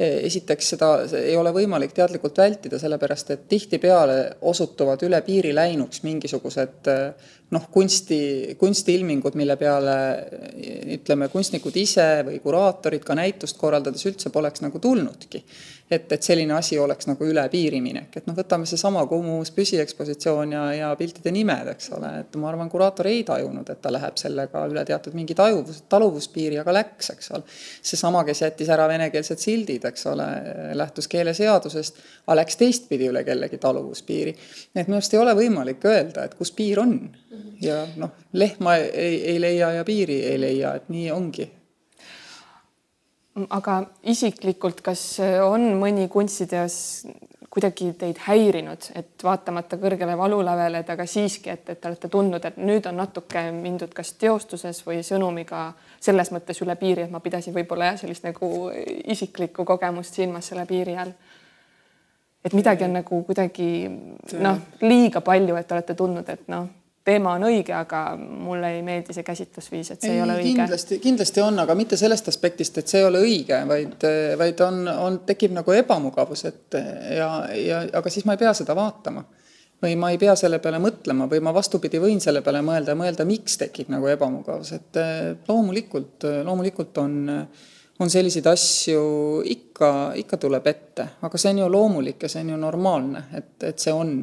[SPEAKER 3] esiteks seda ei ole võimalik teadlikult vältida, sellepärast et tihtipeale osutuvad üle piiri läinuks mingisugused noh, kunsti, kunstiilmingud, mille peale ütleme, kunstnikud ise või kuraatorid ka näitust korraldades üldse poleks nagu tulnudki et, et selline asi oleks nagu üle piiri minek, et noh, võtame seesama Kumus püsiekspositsioon ja, ja piltide nimed, eks ole, et ma arvan, kuraator ei tajunud, et ta läheb sellega üle teatud mingi tajuvus, taluvuspiiri, aga läks, eks ole. seesama, kes jättis ära venekeelsed sildid, eks ole, lähtus keeleseadusest, aga läks teistpidi üle kellegi taluvuspiiri. et minu arust ei ole võimalik öelda, et kus piir on. Ja noh, lehma ei, ei leia ja piiri ei leia, et nii ongi
[SPEAKER 2] aga isiklikult, kas on mõni kunstiteos kuidagi teid häirinud, et vaatamata kõrgele valulävele, et aga siiski, et, et te olete tundnud, et nüüd on natuke mindud kas teostuses või sõnumiga selles mõttes üle piiri, et ma pidasin võib-olla jah, sellist nagu isiklikku kogemust silmas selle piiri all. et midagi on nagu kuidagi noh, liiga palju, et olete tundnud, et noh teema on õige, aga mulle ei meeldi see käsitlusviis, et see ei, ei ole õige.
[SPEAKER 3] kindlasti, kindlasti on, aga mitte sellest aspektist, et see ei ole õige, vaid, vaid on, on, tekib nagu ebamugavus, et ja, ja aga siis ma ei pea seda vaatama. või ma ei pea selle peale mõtlema või ma vastupidi võin selle peale mõelda, mõelda, miks tekib nagu ebamugavus, et loomulikult, loomulikult on on selliseid asju ikka, ikka tuleb ette, aga see on ju loomulik ja see on ju normaalne, et, et see on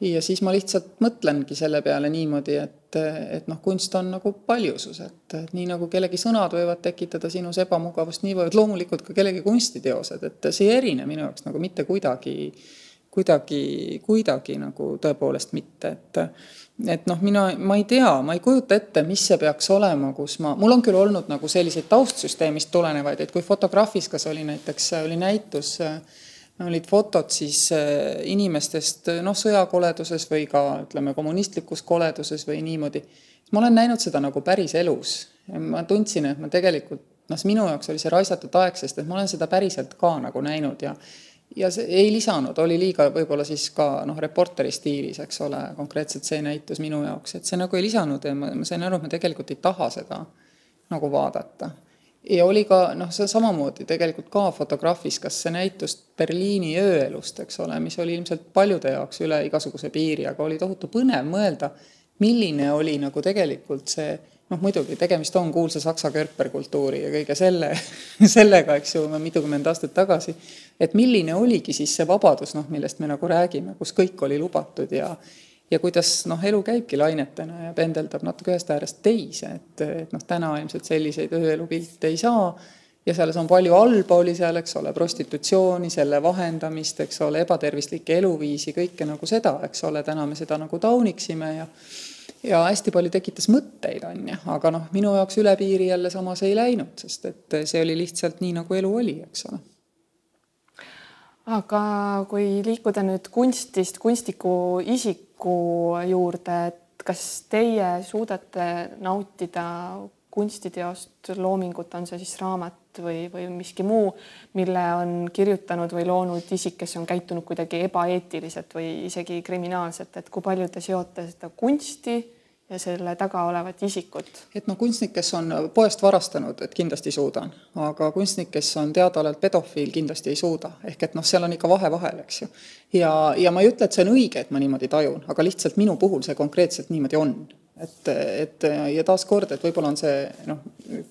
[SPEAKER 3] ja siis ma lihtsalt mõtlengi selle peale niimoodi, et, et noh, kunst on nagu paljusus, et, et nii nagu kellegi sõnad võivad tekitada sinus ebamugavust, nii võivad loomulikult ka kellegi kunstiteosed, et see ei erine minu jaoks nagu mitte kuidagi, kuidagi, kuidagi nagu tõepoolest mitte, et et noh, mina, ma ei tea, ma ei kujuta ette, mis see peaks olema, kus ma, mul on küll olnud nagu selliseid taustsüsteemist tulenevaid, et kui Fotografiskas oli näiteks, oli näitus äh, olid fotod siis äh, inimestest noh, sõjakoleduses või ka ütleme, kommunistlikus koleduses või niimoodi. ma olen näinud seda nagu päris elus. ma tundsin, et ma tegelikult noh, minu jaoks oli see raisatud aeg, sest et ma olen seda päriselt ka nagu näinud ja ja see ei lisanud, oli liiga võib-olla siis ka noh, reporteri stiilis, eks ole, konkreetselt see näitus minu jaoks, et see nagu ei lisanud ja ma, ma sain aru, et ma tegelikult ei taha seda nagu vaadata ja oli ka noh, see samamoodi tegelikult ka fotograafis, kas see näitus Berliini ööelust, eks ole, mis oli ilmselt paljude jaoks üle igasuguse piiri, aga oli tohutu põnev mõelda, milline oli nagu tegelikult see noh, muidugi tegemist on kuulsa saksa körperkultuuri ja kõige selle, sellega, eks ju, mitukümmend aastat tagasi, et milline oligi siis see vabadus, noh, millest me nagu räägime, kus kõik oli lubatud ja ja kuidas noh, elu käibki lainetena ja pendeldab natuke ühest äärest teise, et, et noh, täna ilmselt selliseid ööelupilte ei saa. Ja selles on palju halba, oli seal, eks ole, prostitutsiooni, selle vahendamist, eks ole, ebatervislikke eluviisi, kõike nagu seda, eks ole, täna me seda nagu tauniksime ja ja hästi palju tekitas mõtteid, on ju, aga noh, minu jaoks üle piiri jälle samas ei läinud, sest et see oli lihtsalt nii, nagu elu oli, eks ole.
[SPEAKER 2] Aga kui liikuda nüüd kunstist kunstniku isiku juurde, et kas teie suudate nautida kunstiteost, loomingut, on see siis raamat või, või miski muu, mille on kirjutanud või loonud isik, kes on käitunud kuidagi ebaeetiliselt või isegi kriminaalselt, et kui palju te seote seda kunsti ja selle taga olevat isikut.
[SPEAKER 3] et noh, kunstnik, kes on poest varastanud, et kindlasti suudan, aga kunstnik, kes on teadaolevalt pedofiil, kindlasti ei suuda, ehk et noh, seal on ikka vahe vahel, eks ju. ja, ja ma ei ütle, et see on õige, et ma niimoodi tajun, aga lihtsalt minu puhul see konkreetselt niimoodi on. et, et ja taaskord, et võib-olla on see noh,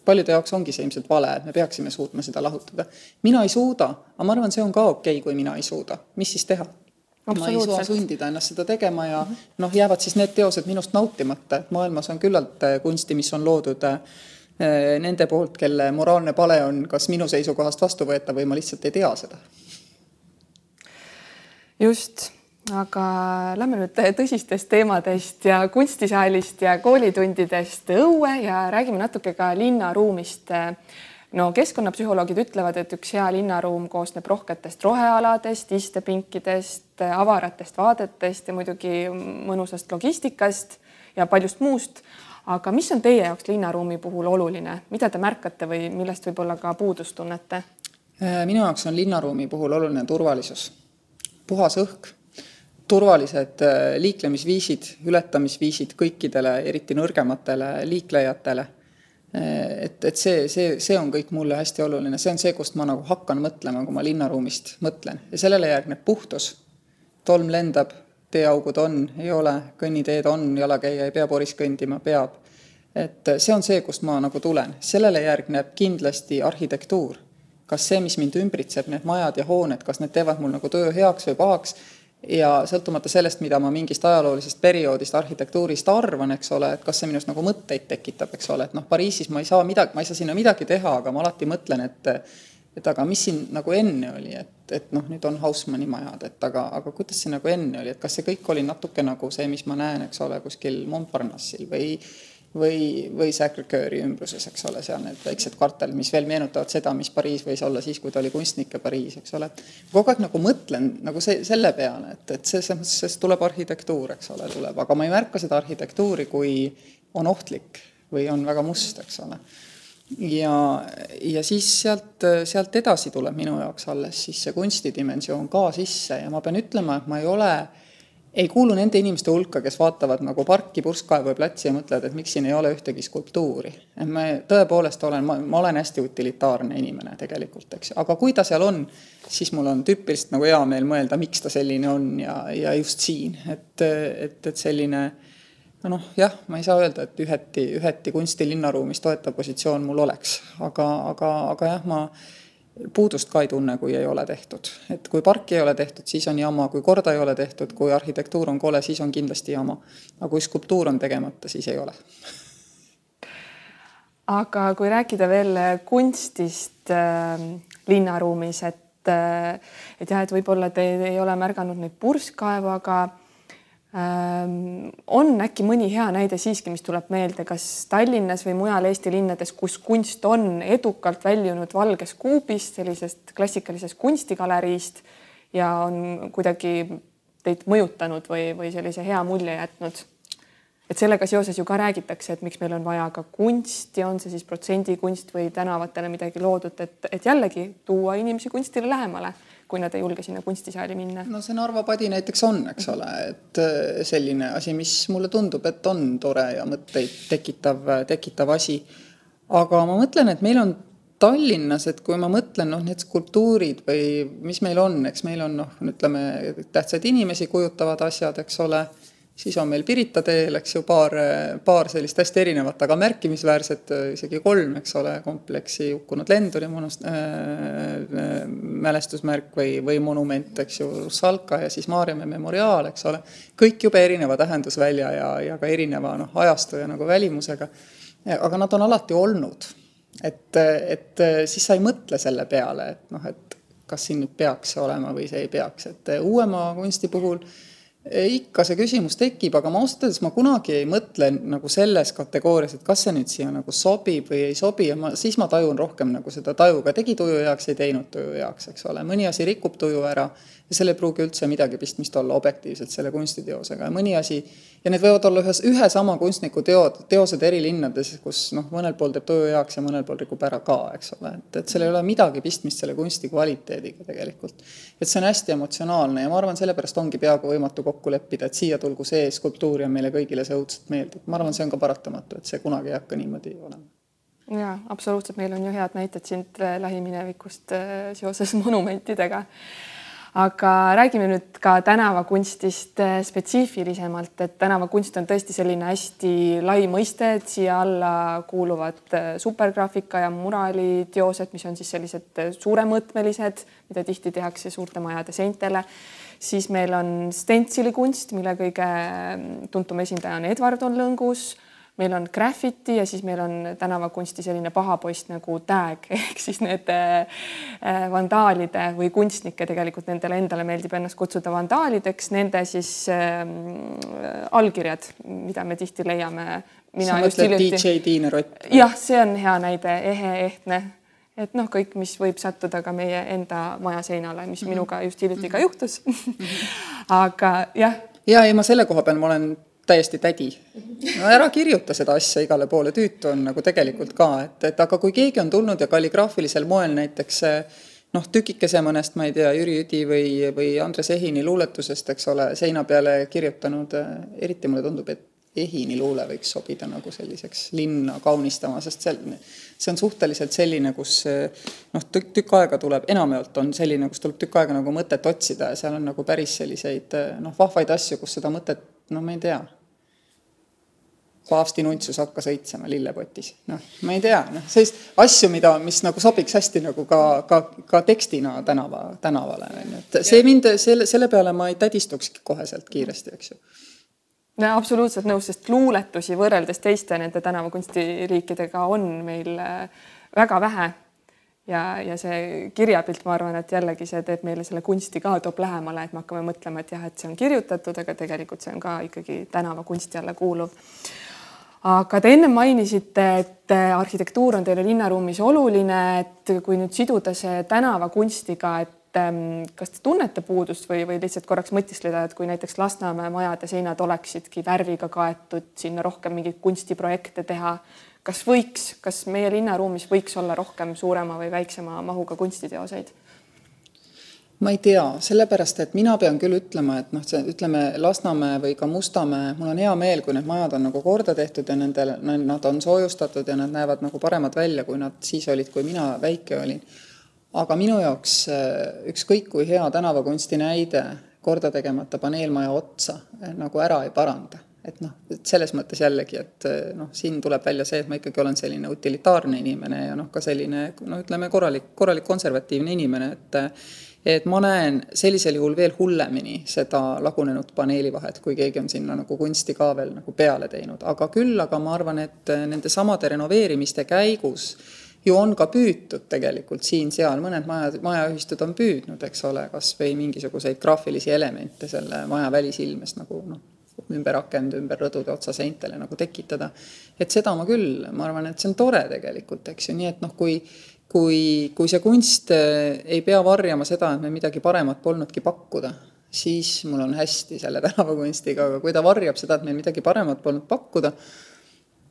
[SPEAKER 3] paljude jaoks ongi see ilmselt vale, et me peaksime suutma seda lahutada. mina ei suuda, aga ma arvan, see on ka okei okay,, kui mina ei suuda, mis siis teha ma ei saa sundida ennast seda tegema ja noh, jäävad siis need teosed minust nautimata, et maailmas on küllalt äh, kunsti, mis on loodud äh, nende poolt, kelle moraalne pale on kas minu seisukohast vastuvõetav või ma lihtsalt ei tea seda.
[SPEAKER 2] just, aga lähme nüüd tõsistest teemadest ja kunstisaalist ja koolitundidest õue ja räägime natuke ka linnaruumist no keskkonnapsühholoogid ütlevad, et üks hea linnaruum koosneb rohketest rohealadest, istepinkidest, avaratest vaadetest ja muidugi mõnusast logistikast ja paljust muust. aga mis on teie jaoks linnaruumi puhul oluline, mida te märkate või millest võib-olla ka puudust tunnete?
[SPEAKER 3] Äh, minu jaoks on linnaruumi puhul oluline turvalisus, puhas õhk, turvalised äh, liiklemisviisid, ületamisviisid kõikidele, eriti nõrgematele liiklejatele et, et see, see, see on kõik mulle hästi oluline, see on see, kust ma nagu hakkan mõtlema, kui ma linnaruumist mõtlen ja sellele järgneb puhtus. tolm lendab, teeaugud on, ei ole, kõnniteed on, jalakäija ei pea poris kõndima, peab. et see on see, kust ma nagu tulen, sellele järgneb kindlasti arhitektuur. kas see, mis mind ümbritseb, need majad ja hooned, kas need teevad mul nagu töö heaks või pahaks ja sõltumata sellest, mida ma mingist ajaloolisest perioodist, arhitektuurist arvan, eks ole, et kas see minus nagu mõtteid tekitab, eks ole, et noh, Pariisis ma ei saa midagi, ma ei saa sinna midagi teha, aga ma alati mõtlen, et et aga mis siin nagu enne oli, et, et noh, nüüd on Hausmanni majad, et aga, aga kuidas see nagu enne oli, et kas see kõik oli natuke nagu see, mis ma näen, eks ole, kuskil Montparnassil või või, või Sacre-Coeuri ümbruses, eks ole, seal need väiksed kvartalid, mis veel meenutavad seda, mis Pariis võis olla siis, kui ta oli kunstnike Pariis, eks ole. kogu aeg nagu mõtlen nagu see, selle peale, et, et selles mõttes, sest tuleb arhitektuur, eks ole, tuleb, aga ma ei märka seda arhitektuuri, kui on ohtlik või on väga must, eks ole. ja, ja siis sealt, sealt edasi tuleb minu jaoks alles siis see kunstidimensioon ka sisse ja ma pean ütlema, et ma ei ole ei kuulu nende inimeste hulka, kes vaatavad nagu parki, purskkaevu ja platsi ja mõtlevad, et miks siin ei ole ühtegi skulptuuri. et ma tõepoolest olen, ma, ma olen hästi utilitaarne inimene tegelikult, eks. Aga kui ta seal on, siis mul on tüüpiliselt nagu hea meel mõelda, miks ta selline on ja, ja just siin, et, et, et selline no noh, jah, ma ei saa öelda, et üheti, üheti kunsti linnaruumis toetav positsioon mul oleks, aga, aga, aga jah, ma puudust ka ei tunne, kui ei ole tehtud. et kui parki ei ole tehtud, siis on jama, kui korda ei ole tehtud, kui arhitektuur on kole, siis on kindlasti jama. aga kui skulptuur on tegemata, siis ei ole.
[SPEAKER 2] aga kui rääkida veel kunstist äh, linnaruumis, et äh, et jah, et võib-olla te ei ole märganud neid purskkaevu, aga on äkki mõni hea näide siiski, mis tuleb meelde, kas Tallinnas või mujal Eesti linnades, kus kunst on edukalt väljunud valgest kuubist, sellisest klassikalisest kunstigaleriist ja on kuidagi teid mõjutanud või, või sellise hea mulje jätnud? et sellega seoses ju ka räägitakse, et miks meil on vaja ka kunsti, on see siis protsendikunst või tänavatele midagi loodud, et, et jällegi tuua inimesi kunstile lähemale kui nad ei julge sinna kunstisaali minna.
[SPEAKER 3] no see Narva padi näiteks on, eks ole, et äh, selline asi, mis mulle tundub, et on tore ja mõtteid tekitav, tekitav asi. aga ma mõtlen, et meil on Tallinnas, et kui ma mõtlen, noh, need skulptuurid või mis meil on, eks meil on noh, ütleme tähtsaid inimesi kujutavad asjad, eks ole siis on meil Pirita teel, eks ju, paar, paar sellist hästi erinevat, aga märkimisväärset, isegi kolm, eks ole, kompleksi hukkunud lenduri monust- äh,, mälestusmärk või, või monument, eks ju, Salka ja siis Maarjamäe memoriaal, eks ole. kõik jube erineva tähendusvälja ja, ja ka erineva noh, ajastu ja nagu välimusega. aga nad on alati olnud. et, et siis sa ei mõtle selle peale, et noh, et kas siin nüüd peaks olema või see ei peaks, et uuema kunsti puhul ikka see küsimus tekib, aga ma ausalt öeldes ma kunagi ei mõtle nagu selles kategoorias, et kas see nüüd siia nagu sobib või ei sobi ja ma, siis ma tajun rohkem nagu seda tajuga, tegi tuju heaks, ei teinud tuju heaks, eks ole, mõni asi rikub tuju ära ja sellel ei pruugi üldse midagi pistmist olla objektiivselt selle kunstiteosega. Ja mõni asi, ja need võivad olla ühes, ühe sama kunstniku teod, teosed eri linnades, kus noh, mõnel pool teeb tuju heaks ja mõnel pool rikub ära ka, eks ole, et, et seal ei ole midagi pistmist selle kunsti kvaliteediga tegelikult. et see on hästi emotsionaalne ja ma arvan, sellepärast ongi peaaegu võimatu kokku leppida, et siia tulgu see skulptuur ja meile kõigile see õudselt meeldib. ma arvan, see on ka paratamatu, et see kunagi ei hakka niimoodi olema
[SPEAKER 2] ja absoluutselt, meil on ju head näited siit lähiminevikust äh, seoses monumentidega aga räägime nüüd ka tänavakunstist eh, spetsiifilisemalt, et tänavakunst on tõesti selline hästi lai mõiste, et siia alla kuuluvad supergraafika ja muraaliteosed, mis on siis sellised suuremõõtmelised, mida tihti tehakse suurte majade seintele. Siis meil on stentsilikunst, mille kõige mm, tuntum esindaja on Edward on Lõngus meil on graffiti ja siis meil on tänavakunsti selline paha poiss nagu tag ehk siis need äh, vandaalide või kunstnike tegelikult nendele endale meeldib ennast kutsuda vandaalideks, nende siis äh, allkirjad, mida me tihti leiame.
[SPEAKER 3] sa mõtled DJ Tiina Rott?
[SPEAKER 2] jah, see on hea näide, ehe, ehtne et noh, kõik, mis võib sattuda ka meie enda maja seinale, mis mm -hmm. minuga just hiljuti ka juhtus aga jah.
[SPEAKER 3] ja ei, ma selle koha peal ma olen täiesti tädi. no ära kirjuta seda asja igale poole, tüütu on nagu tegelikult ka, et, et aga kui keegi on tulnud ja kalligraafilisel moel näiteks noh, tükikese mõnest, ma ei tea, Jüri Üdi või, või Andres Ehini luuletusest, eks ole, seina peale kirjutanud, eriti mulle tundub, et Ehini luule võiks sobida nagu selliseks linna kaunistama, sest see, see on suhteliselt selline, kus noh, tükk, tükk aega tuleb, enamjaolt on selline, kus tuleb tükk aega nagu mõtet otsida ja seal on nagu päris selliseid noh, vahvaid asju, kus seda mõtet, no ma ei tea paavsti nuntsus hakkas õitsema lillepotis, noh, ma ei tea, noh, sellist asju, mida, mis nagu sobiks hästi nagu ka, ka, ka tekstina tänava, tänavale, on ju, et see mind, selle, selle peale ma ei tädistukski koheselt kiiresti, eks ju.
[SPEAKER 2] No absoluutselt nõus, sest luuletusi võrreldes teiste nende tänavakunstiriikidega on meil äh, väga vähe. ja, ja see kirjapilt, ma arvan, et jällegi see teeb meile selle kunsti ka, toob lähemale, et me hakkame mõtlema, et jah, et see on kirjutatud, aga tegelikult see on ka ikkagi tänavakunsti alla kuuluv aga te enne mainisite, et äh, arhitektuur on teile linnaruumis oluline, et kui nüüd siduda see tänavakunstiga, et ähm, kas te tunnete puudust või, või lihtsalt korraks mõtiskleda, et kui näiteks Lasnamäe majade seinad oleksidki värviga kaetud, sinna rohkem mingeid kunstiprojekte teha, kas võiks, kas meie linnaruumis võiks olla rohkem suurema või väiksema mahuga kunstiteoseid?
[SPEAKER 3] ma ei tea, sellepärast et mina pean küll ütlema, et noh, see ütleme Lasnamäe või ka Mustamäe, mul on hea meel, kui need majad on nagu korda tehtud ja nendel, nad on soojustatud ja nad näevad nagu paremad välja, kui nad siis olid, kui mina väike olin. Aga minu jaoks äh, ükskõik kui hea tänavakunsti näide korda tegemata paneelmaja otsa äh, nagu ära ei paranda. Et noh, et selles mõttes jällegi, et äh, noh, siin tuleb välja see, et ma ikkagi olen selline utilitaarne inimene ja noh, ka selline no ütleme, korralik, korralik konservatiivne inimene, et et ma näen sellisel juhul veel hullemini seda lagunenud paneelivahet, kui keegi on sinna nagu kunsti ka veel nagu peale teinud, aga küll aga ma arvan, et nende samade renoveerimiste käigus ju on ka püütud tegelikult siin-seal, mõned majad, majaühistud on püüdnud, eks ole, kas või mingisuguseid graafilisi elemente selle maja välisilmest nagu noh, ümber akende, ümber rõdude otsaseintele nagu tekitada. et seda ma küll, ma arvan, et see on tore tegelikult, eks ju, nii et noh, kui kui, kui see kunst eh, ei pea varjama seda, et meil midagi paremat polnudki pakkuda, siis mul on hästi selle tänavakunstiga, aga kui ta varjab seda, et meil midagi paremat polnud pakkuda,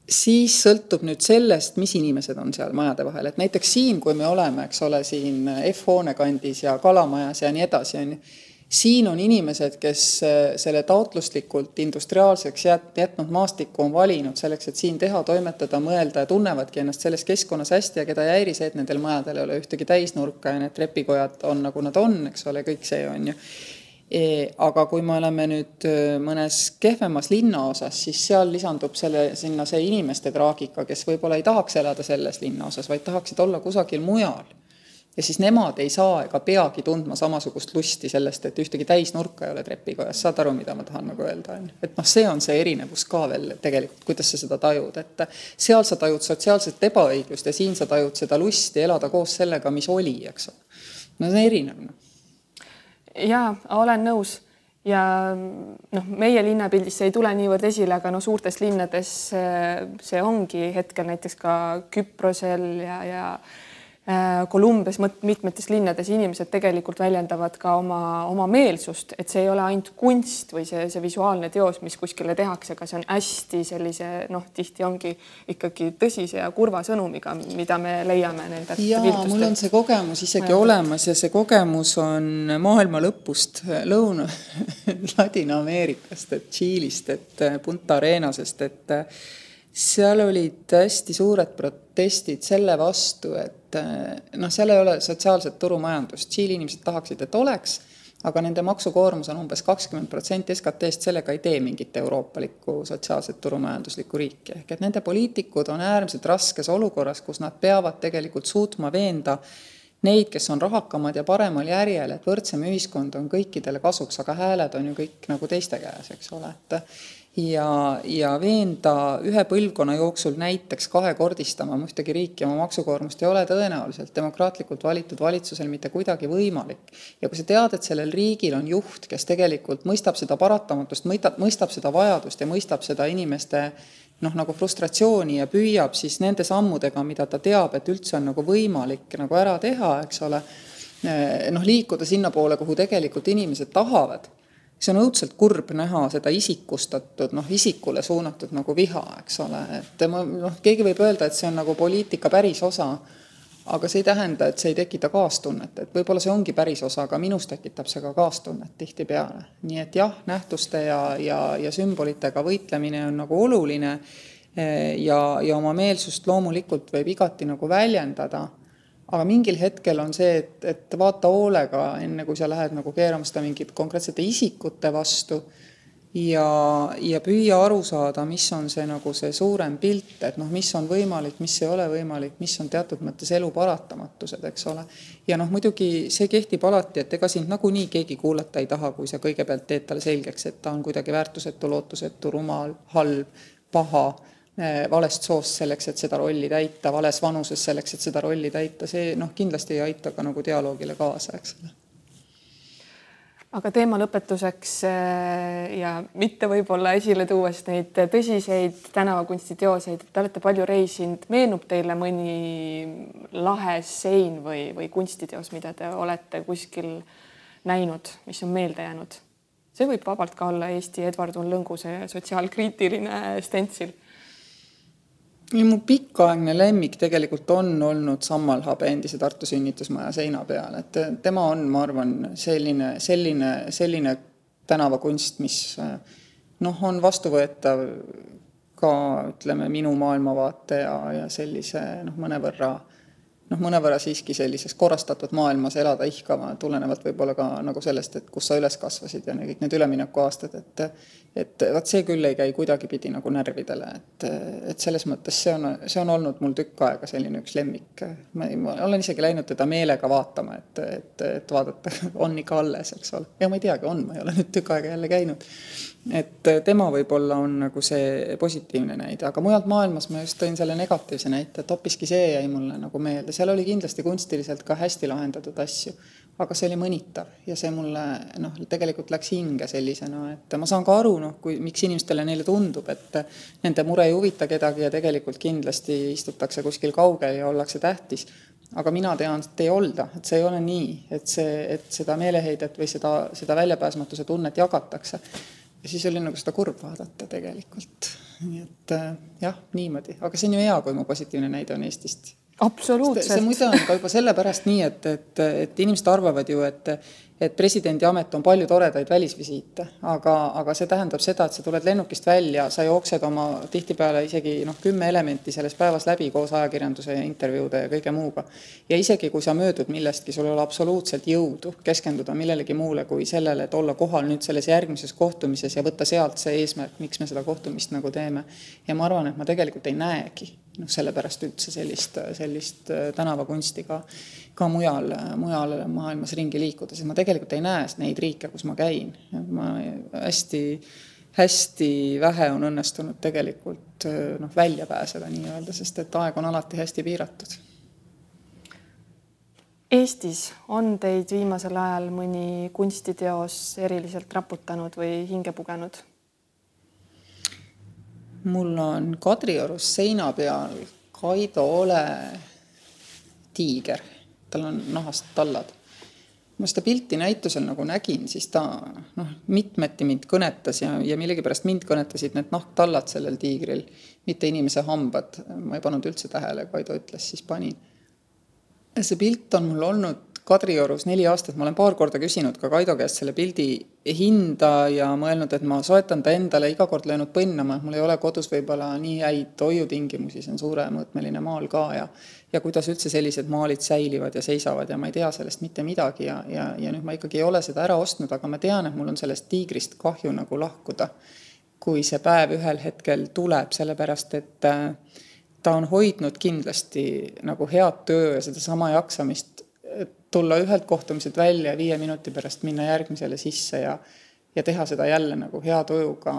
[SPEAKER 3] siis sõltub nüüd sellest, mis inimesed on seal majade vahel, et näiteks siin, kui me oleme, eks ole, siin F-hoone kandis ja Kalamajas ja nii edasi, on ju siin on inimesed, kes äh, selle taotluslikult industriaalseks jät-, jätnud maastiku on valinud selleks, et siin teha, toimetada, mõelda ja tunnevadki ennast selles keskkonnas hästi ja keda ei häiri see, et nendel majadel ei ole ühtegi täisnurka ja need trepikojad on nagu nad on, eks ole, kõik see on ju. Aga kui me oleme nüüd äh, mõnes kehvemas linnaosas, siis seal lisandub selle, sinna see inimeste traagika, kes võib-olla ei tahaks elada selles linnaosas, vaid tahaksid olla kusagil mujal ja siis nemad ei saa ega peagi tundma samasugust lusti sellest, et ühtegi täisnurka ei ole trepikojas, saad aru, mida ma tahan nagu öelda, on ju. et noh, see on see erinevus ka veel tegelikult, kuidas sa seda tajud, et seal sa tajud sotsiaalset ebaõiglust ja siin sa tajud seda lusti elada koos sellega, mis oli, eks ole. no see on erinev no..
[SPEAKER 2] Jaa, olen nõus. Ja noh, meie linnapildis see ei tule niivõrd esile, aga no suurtes linnades see ongi hetkel näiteks ka Küprosel ja, ja Äh, Kolumbias, mitmetes linnades inimesed tegelikult väljendavad ka oma, oma meelsust, et see ei ole ainult kunst või see, see visuaalne teos, mis kuskile tehakse, aga see on hästi sellise noh, tihti ongi ikkagi tõsise ja kurva sõnumiga, mida me leiame nendelt.
[SPEAKER 3] ja mul on see kogemus isegi ja. olemas ja see kogemus on maailma lõpust Lõuna Ladina-Ameerikast, et Tšiilist, et Punta Arenasest, et seal olid hästi suured protestid selle vastu, et eh, noh, seal ei ole sotsiaalset turumajandust, Tšiili inimesed tahaksid, et oleks, aga nende maksukoormus on umbes kakskümmend protsenti SKT-st, sellega ei tee mingit euroopalikku sotsiaalset turumajanduslikku riiki, ehk et nende poliitikud on äärmiselt raskes olukorras, kus nad peavad tegelikult suutma veenda neid, kes on rahakamad ja paremal järjel, et võrdsem ühiskond on kõikidele kasuks, aga hääled on ju kõik nagu teiste käes, eks ole, et ja, ja veenda ühe põlvkonna jooksul näiteks kahekordistama ühtegi riiki oma maksukoormust ei ole tõenäoliselt demokraatlikult valitud valitsusel mitte kuidagi võimalik. ja kui sa tead, et sellel riigil on juht, kes tegelikult mõistab seda paratamatust, mõistab, mõistab seda vajadust ja mõistab seda inimeste noh, nagu frustratsiooni ja püüab siis nende sammudega, mida ta teab, et üldse on nagu võimalik nagu ära teha, eks ole, noh, liikuda sinnapoole, kuhu tegelikult inimesed tahavad. See on õudselt kurb näha seda isikustatud, noh, isikule suunatud nagu viha, eks ole, et ma noh, keegi võib öelda, et see on nagu poliitika päris osa, aga see ei tähenda, et see ei tekita kaastunnet, et võib-olla see ongi päris osa, aga minus tekitab see ka kaastunnet tihtipeale. nii et jah, nähtuste ja, ja, ja sümbolitega võitlemine on nagu oluline ja, ja oma meelsust loomulikult võib igati nagu väljendada aga mingil hetkel on see, et, et vaata hoolega, enne kui sa lähed nagu keerama seda mingite konkreetsete isikute vastu ja, ja püüa aru saada, mis on see nagu see suurem pilt, et noh, mis on võimalik, mis ei ole võimalik, mis on teatud mõttes elu paratamatused, eks ole. ja noh, muidugi see kehtib alati, et ega sind nagunii keegi kuulata ei taha, kui sa kõigepealt teed talle selgeks, et ta on kuidagi väärtusetu, lootusetu, rumal, halb, paha Äh, valest soost selleks, et seda rolli täita, vales vanuses selleks, et seda rolli täita, see noh, kindlasti ei aita ka nagu dialoogile kaasa, eks ole
[SPEAKER 2] aga teema lõpetuseks äh, ja mitte võib-olla esile tuues neid tõsiseid tänavakunstiteoseid, te olete palju reisinud, meenub teile mõni lahe sein või, või kunstiteos, mida te olete kuskil näinud, mis on meelde jäänud? see võib vabalt ka olla Eesti Edward von Lõnguse sotsiaalkriitiline stentsil
[SPEAKER 3] ja mu pikaaegne lemmik tegelikult on olnud Sammalhabe endise Tartu sünnitusmaja seina peal, et tema on, ma arvan, selline, selline, selline tänavakunst, mis noh, on vastuvõetav ka ütleme, minu maailmavaate ja, ja sellise noh, mõnevõrra noh, mõnevõrra siiski sellises korrastatud maailmas elada ihkama, tulenevalt võib-olla ka nagu sellest, et kus sa üles kasvasid ja kõik need üleminekuaastad, et et vot see küll ei käi kuidagipidi nagu närvidele, et, et selles mõttes see on, see on olnud mul tükk aega selline üks lemmik. ma, olen isegi läinud teda meelega vaatama, et, et, et vaadata, on ikka alles, eks ole. ja ma ei teagi, on, ma ei ole nüüd tükk aega jälle käinud et äh, tema võib-olla on nagu see positiivne näide, aga mujalt maailmas ma just tõin selle negatiivse näite, et hoopiski see jäi mulle nagu meelde, seal oli kindlasti kunstiliselt ka hästi lahendatud asju, aga see oli mõnitav ja see mulle noh, tegelikult läks hinge sellisena, et ma saan ka aru, noh, kui, miks inimestele neile tundub, et nende mure ei huvita kedagi ja tegelikult kindlasti istutakse kuskil kaugel ja ollakse tähtis. Aga mina tean, et ei olda, et see ei ole nii, et see, et seda meeleheidet või seda, seda väljapääsmatuse tunnet jagatakse ja siis oli nagu seda kurb vaadata tegelikult. nii et äh, jah, niimoodi, aga see on ju hea, kui mu positiivne näide on Eestist.
[SPEAKER 2] Absoluutselt.
[SPEAKER 3] see muide on ka juba sellepärast nii, et, et, et inimesed arvavad ju, et et presidendi amet on palju toredaid välisvisiite, aga, aga see tähendab seda, et sa tuled lennukist välja, sa jooksed oma tihtipeale isegi noh, kümme elementi selles päevas läbi koos ajakirjanduse ja intervjuude ja kõige muuga. ja isegi, kui sa möödud millestki, sul ei ole absoluutselt jõudu keskenduda millelegi muule kui sellele, et olla kohal nüüd selles järgmises kohtumises ja võtta sealt see eesmärk, miks me seda kohtumist nagu teeme. ja ma arvan, et ma tegelikult ei näegi noh, sellepärast üldse sellist, sellist tänavakunsti ka ka mujal, mujal maailmas ringi liikuda, sest ma tegelikult ei näe neid riike, kus ma käin. ma hästi, hästi vähe on õnnestunud tegelikult noh, välja pääseda nii-öelda, sest et aeg on alati hästi piiratud.
[SPEAKER 2] Eestis on teid viimasel ajal mõni kunstiteos eriliselt raputanud või hinge pugenud?
[SPEAKER 3] Mul on Kadriorus seina peal Kaido Ole tiiger tal on nahast tallad. ma seda pilti näitusel nagu nägin, siis ta noh, mitmeti mind kõnetas ja, ja millegipärast mind kõnetasid need nahktallad sellel tiigril, mitte inimese hambad. ma ei pannud üldse tähele, Kaido ütles, siis panin. see pilt on mul olnud Kadriorus neli aastat, ma olen paar korda küsinud ka Kaido käest selle pildi hinda ja mõelnud, et ma soetan ta endale, iga kord löönud põnnama, mul ei ole kodus võib-olla nii häid hoiutingimusi, see on suuremõõtmeline maal ka ja ja kuidas üldse sellised maalid säilivad ja seisavad ja ma ei tea sellest mitte midagi ja, ja, ja nüüd ma ikkagi ei ole seda ära ostnud, aga ma tean, et mul on sellest tiigrist kahju nagu lahkuda, kui see päev ühel hetkel tuleb, sellepärast et äh, ta on hoidnud kindlasti nagu head töö ja sedasama jaksamist tulla ühelt kohtumiselt välja ja viie minuti pärast minna järgmisele sisse ja ja teha seda jälle nagu hea tujuga,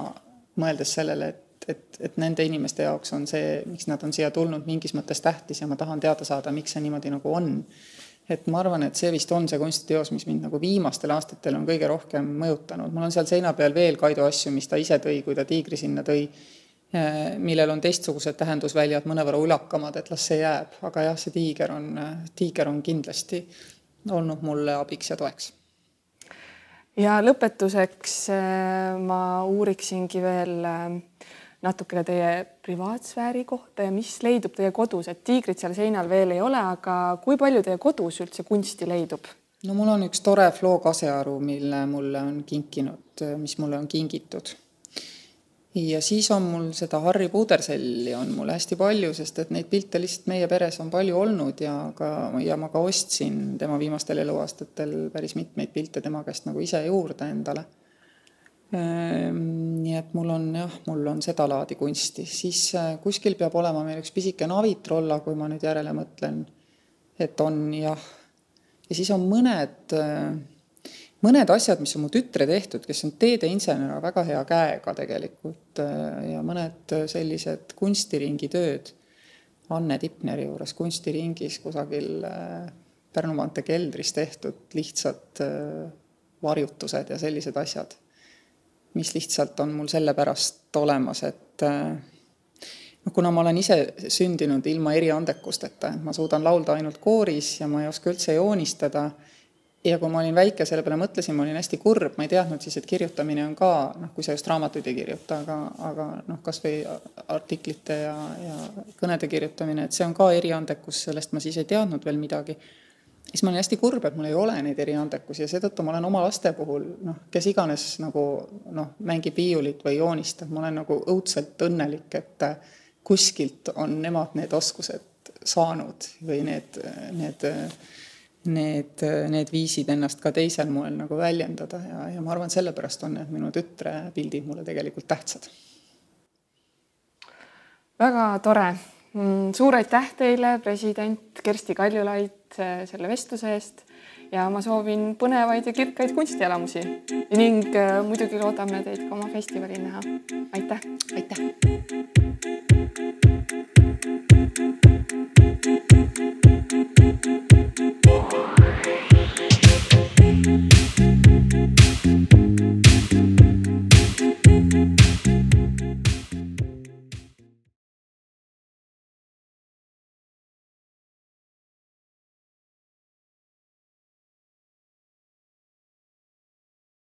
[SPEAKER 3] mõeldes sellele, et, et, et nende inimeste jaoks on see, miks nad on siia tulnud, mingis mõttes tähtis ja ma tahan teada saada, miks see niimoodi nagu on. et ma arvan, et see vist on see kunstiteos, mis mind nagu viimastel aastatel on kõige rohkem mõjutanud, mul on seal seina peal veel Kaido asju, mis ta ise tõi, kui ta tiigri sinna tõi eh, millel on teistsugused tähendusväljad, mõnevõrra ulakamad, et las see jääb, aga jah, see tiiger on, tiiger on kindlasti olnud mulle abiks ja toeks.
[SPEAKER 2] ja lõpetuseks äh, ma uuriksingi veel äh, natukene teie privaatsfääri kohta ja mis leidub teie kodus, et tiigrit seal seinal veel ei ole, aga kui palju teie kodus üldse kunsti leidub?
[SPEAKER 3] no mul on üks tore Flo kasearu, mille mulle on kinkinud, mis mulle on kingitud. Ja siis on mul seda Harry Puderselli on mul hästi palju, sest et neid pilte lihtsalt meie peres on palju olnud ja ka, ja ma ka ostsin tema viimastel eluaastatel päris mitmeid pilte tema käest nagu ise juurde endale Ehm, nii et mul on jah, mul on sedalaadi kunsti, siis äh, kuskil peab olema meil üks pisike navitrolla, kui ma nüüd järele mõtlen, et on jah. ja siis on mõned, äh, mõned asjad, mis on mu tütre tehtud, kes on teedeinsener, väga hea käega tegelikult äh, ja mõned sellised kunstiringi tööd. Anne Tipneri juures kunstiringis kusagil Pärnu maantee keldris tehtud lihtsad varjutused ja sellised asjad mis lihtsalt on mul sellepärast olemas, et noh, kuna ma olen ise sündinud ilma eriandekusteta, et ma suudan laulda ainult kooris ja ma ei oska üldse joonistada, ja kui ma olin väike, selle peale mõtlesin, ma olin hästi kurb, ma ei teadnud siis, et kirjutamine on ka, noh, kui sa just raamatuid ei kirjuta, aga, aga noh, kas või artiklite ja, ja kõnede kirjutamine, et see on ka eriandekus, sellest ma siis ei teadnud veel midagi. Siis ma olin hästi kurb, et mul ei ole neid eriandekusi ja seetõttu ma olen oma laste puhul noh, kes iganes nagu noh, mängib viiulit või joonistab, ma olen nagu õudselt õnnelik, et kuskilt on nemad need oskused saanud või need, need, need, need viisid ennast ka teisel moel nagu väljendada ja, ja ma arvan, sellepärast on need minu tütre pildid mulle tegelikult tähtsad.
[SPEAKER 2] väga tore Mm, suur aitäh teile, president Kersti Kaljulaid, selle vestluse eest ja ma soovin põnevaid ja kirkaid kunstielamusi ning äh, muidugi loodame teid ka oma festivalil näha. aitäh.
[SPEAKER 3] aitäh. Thank you.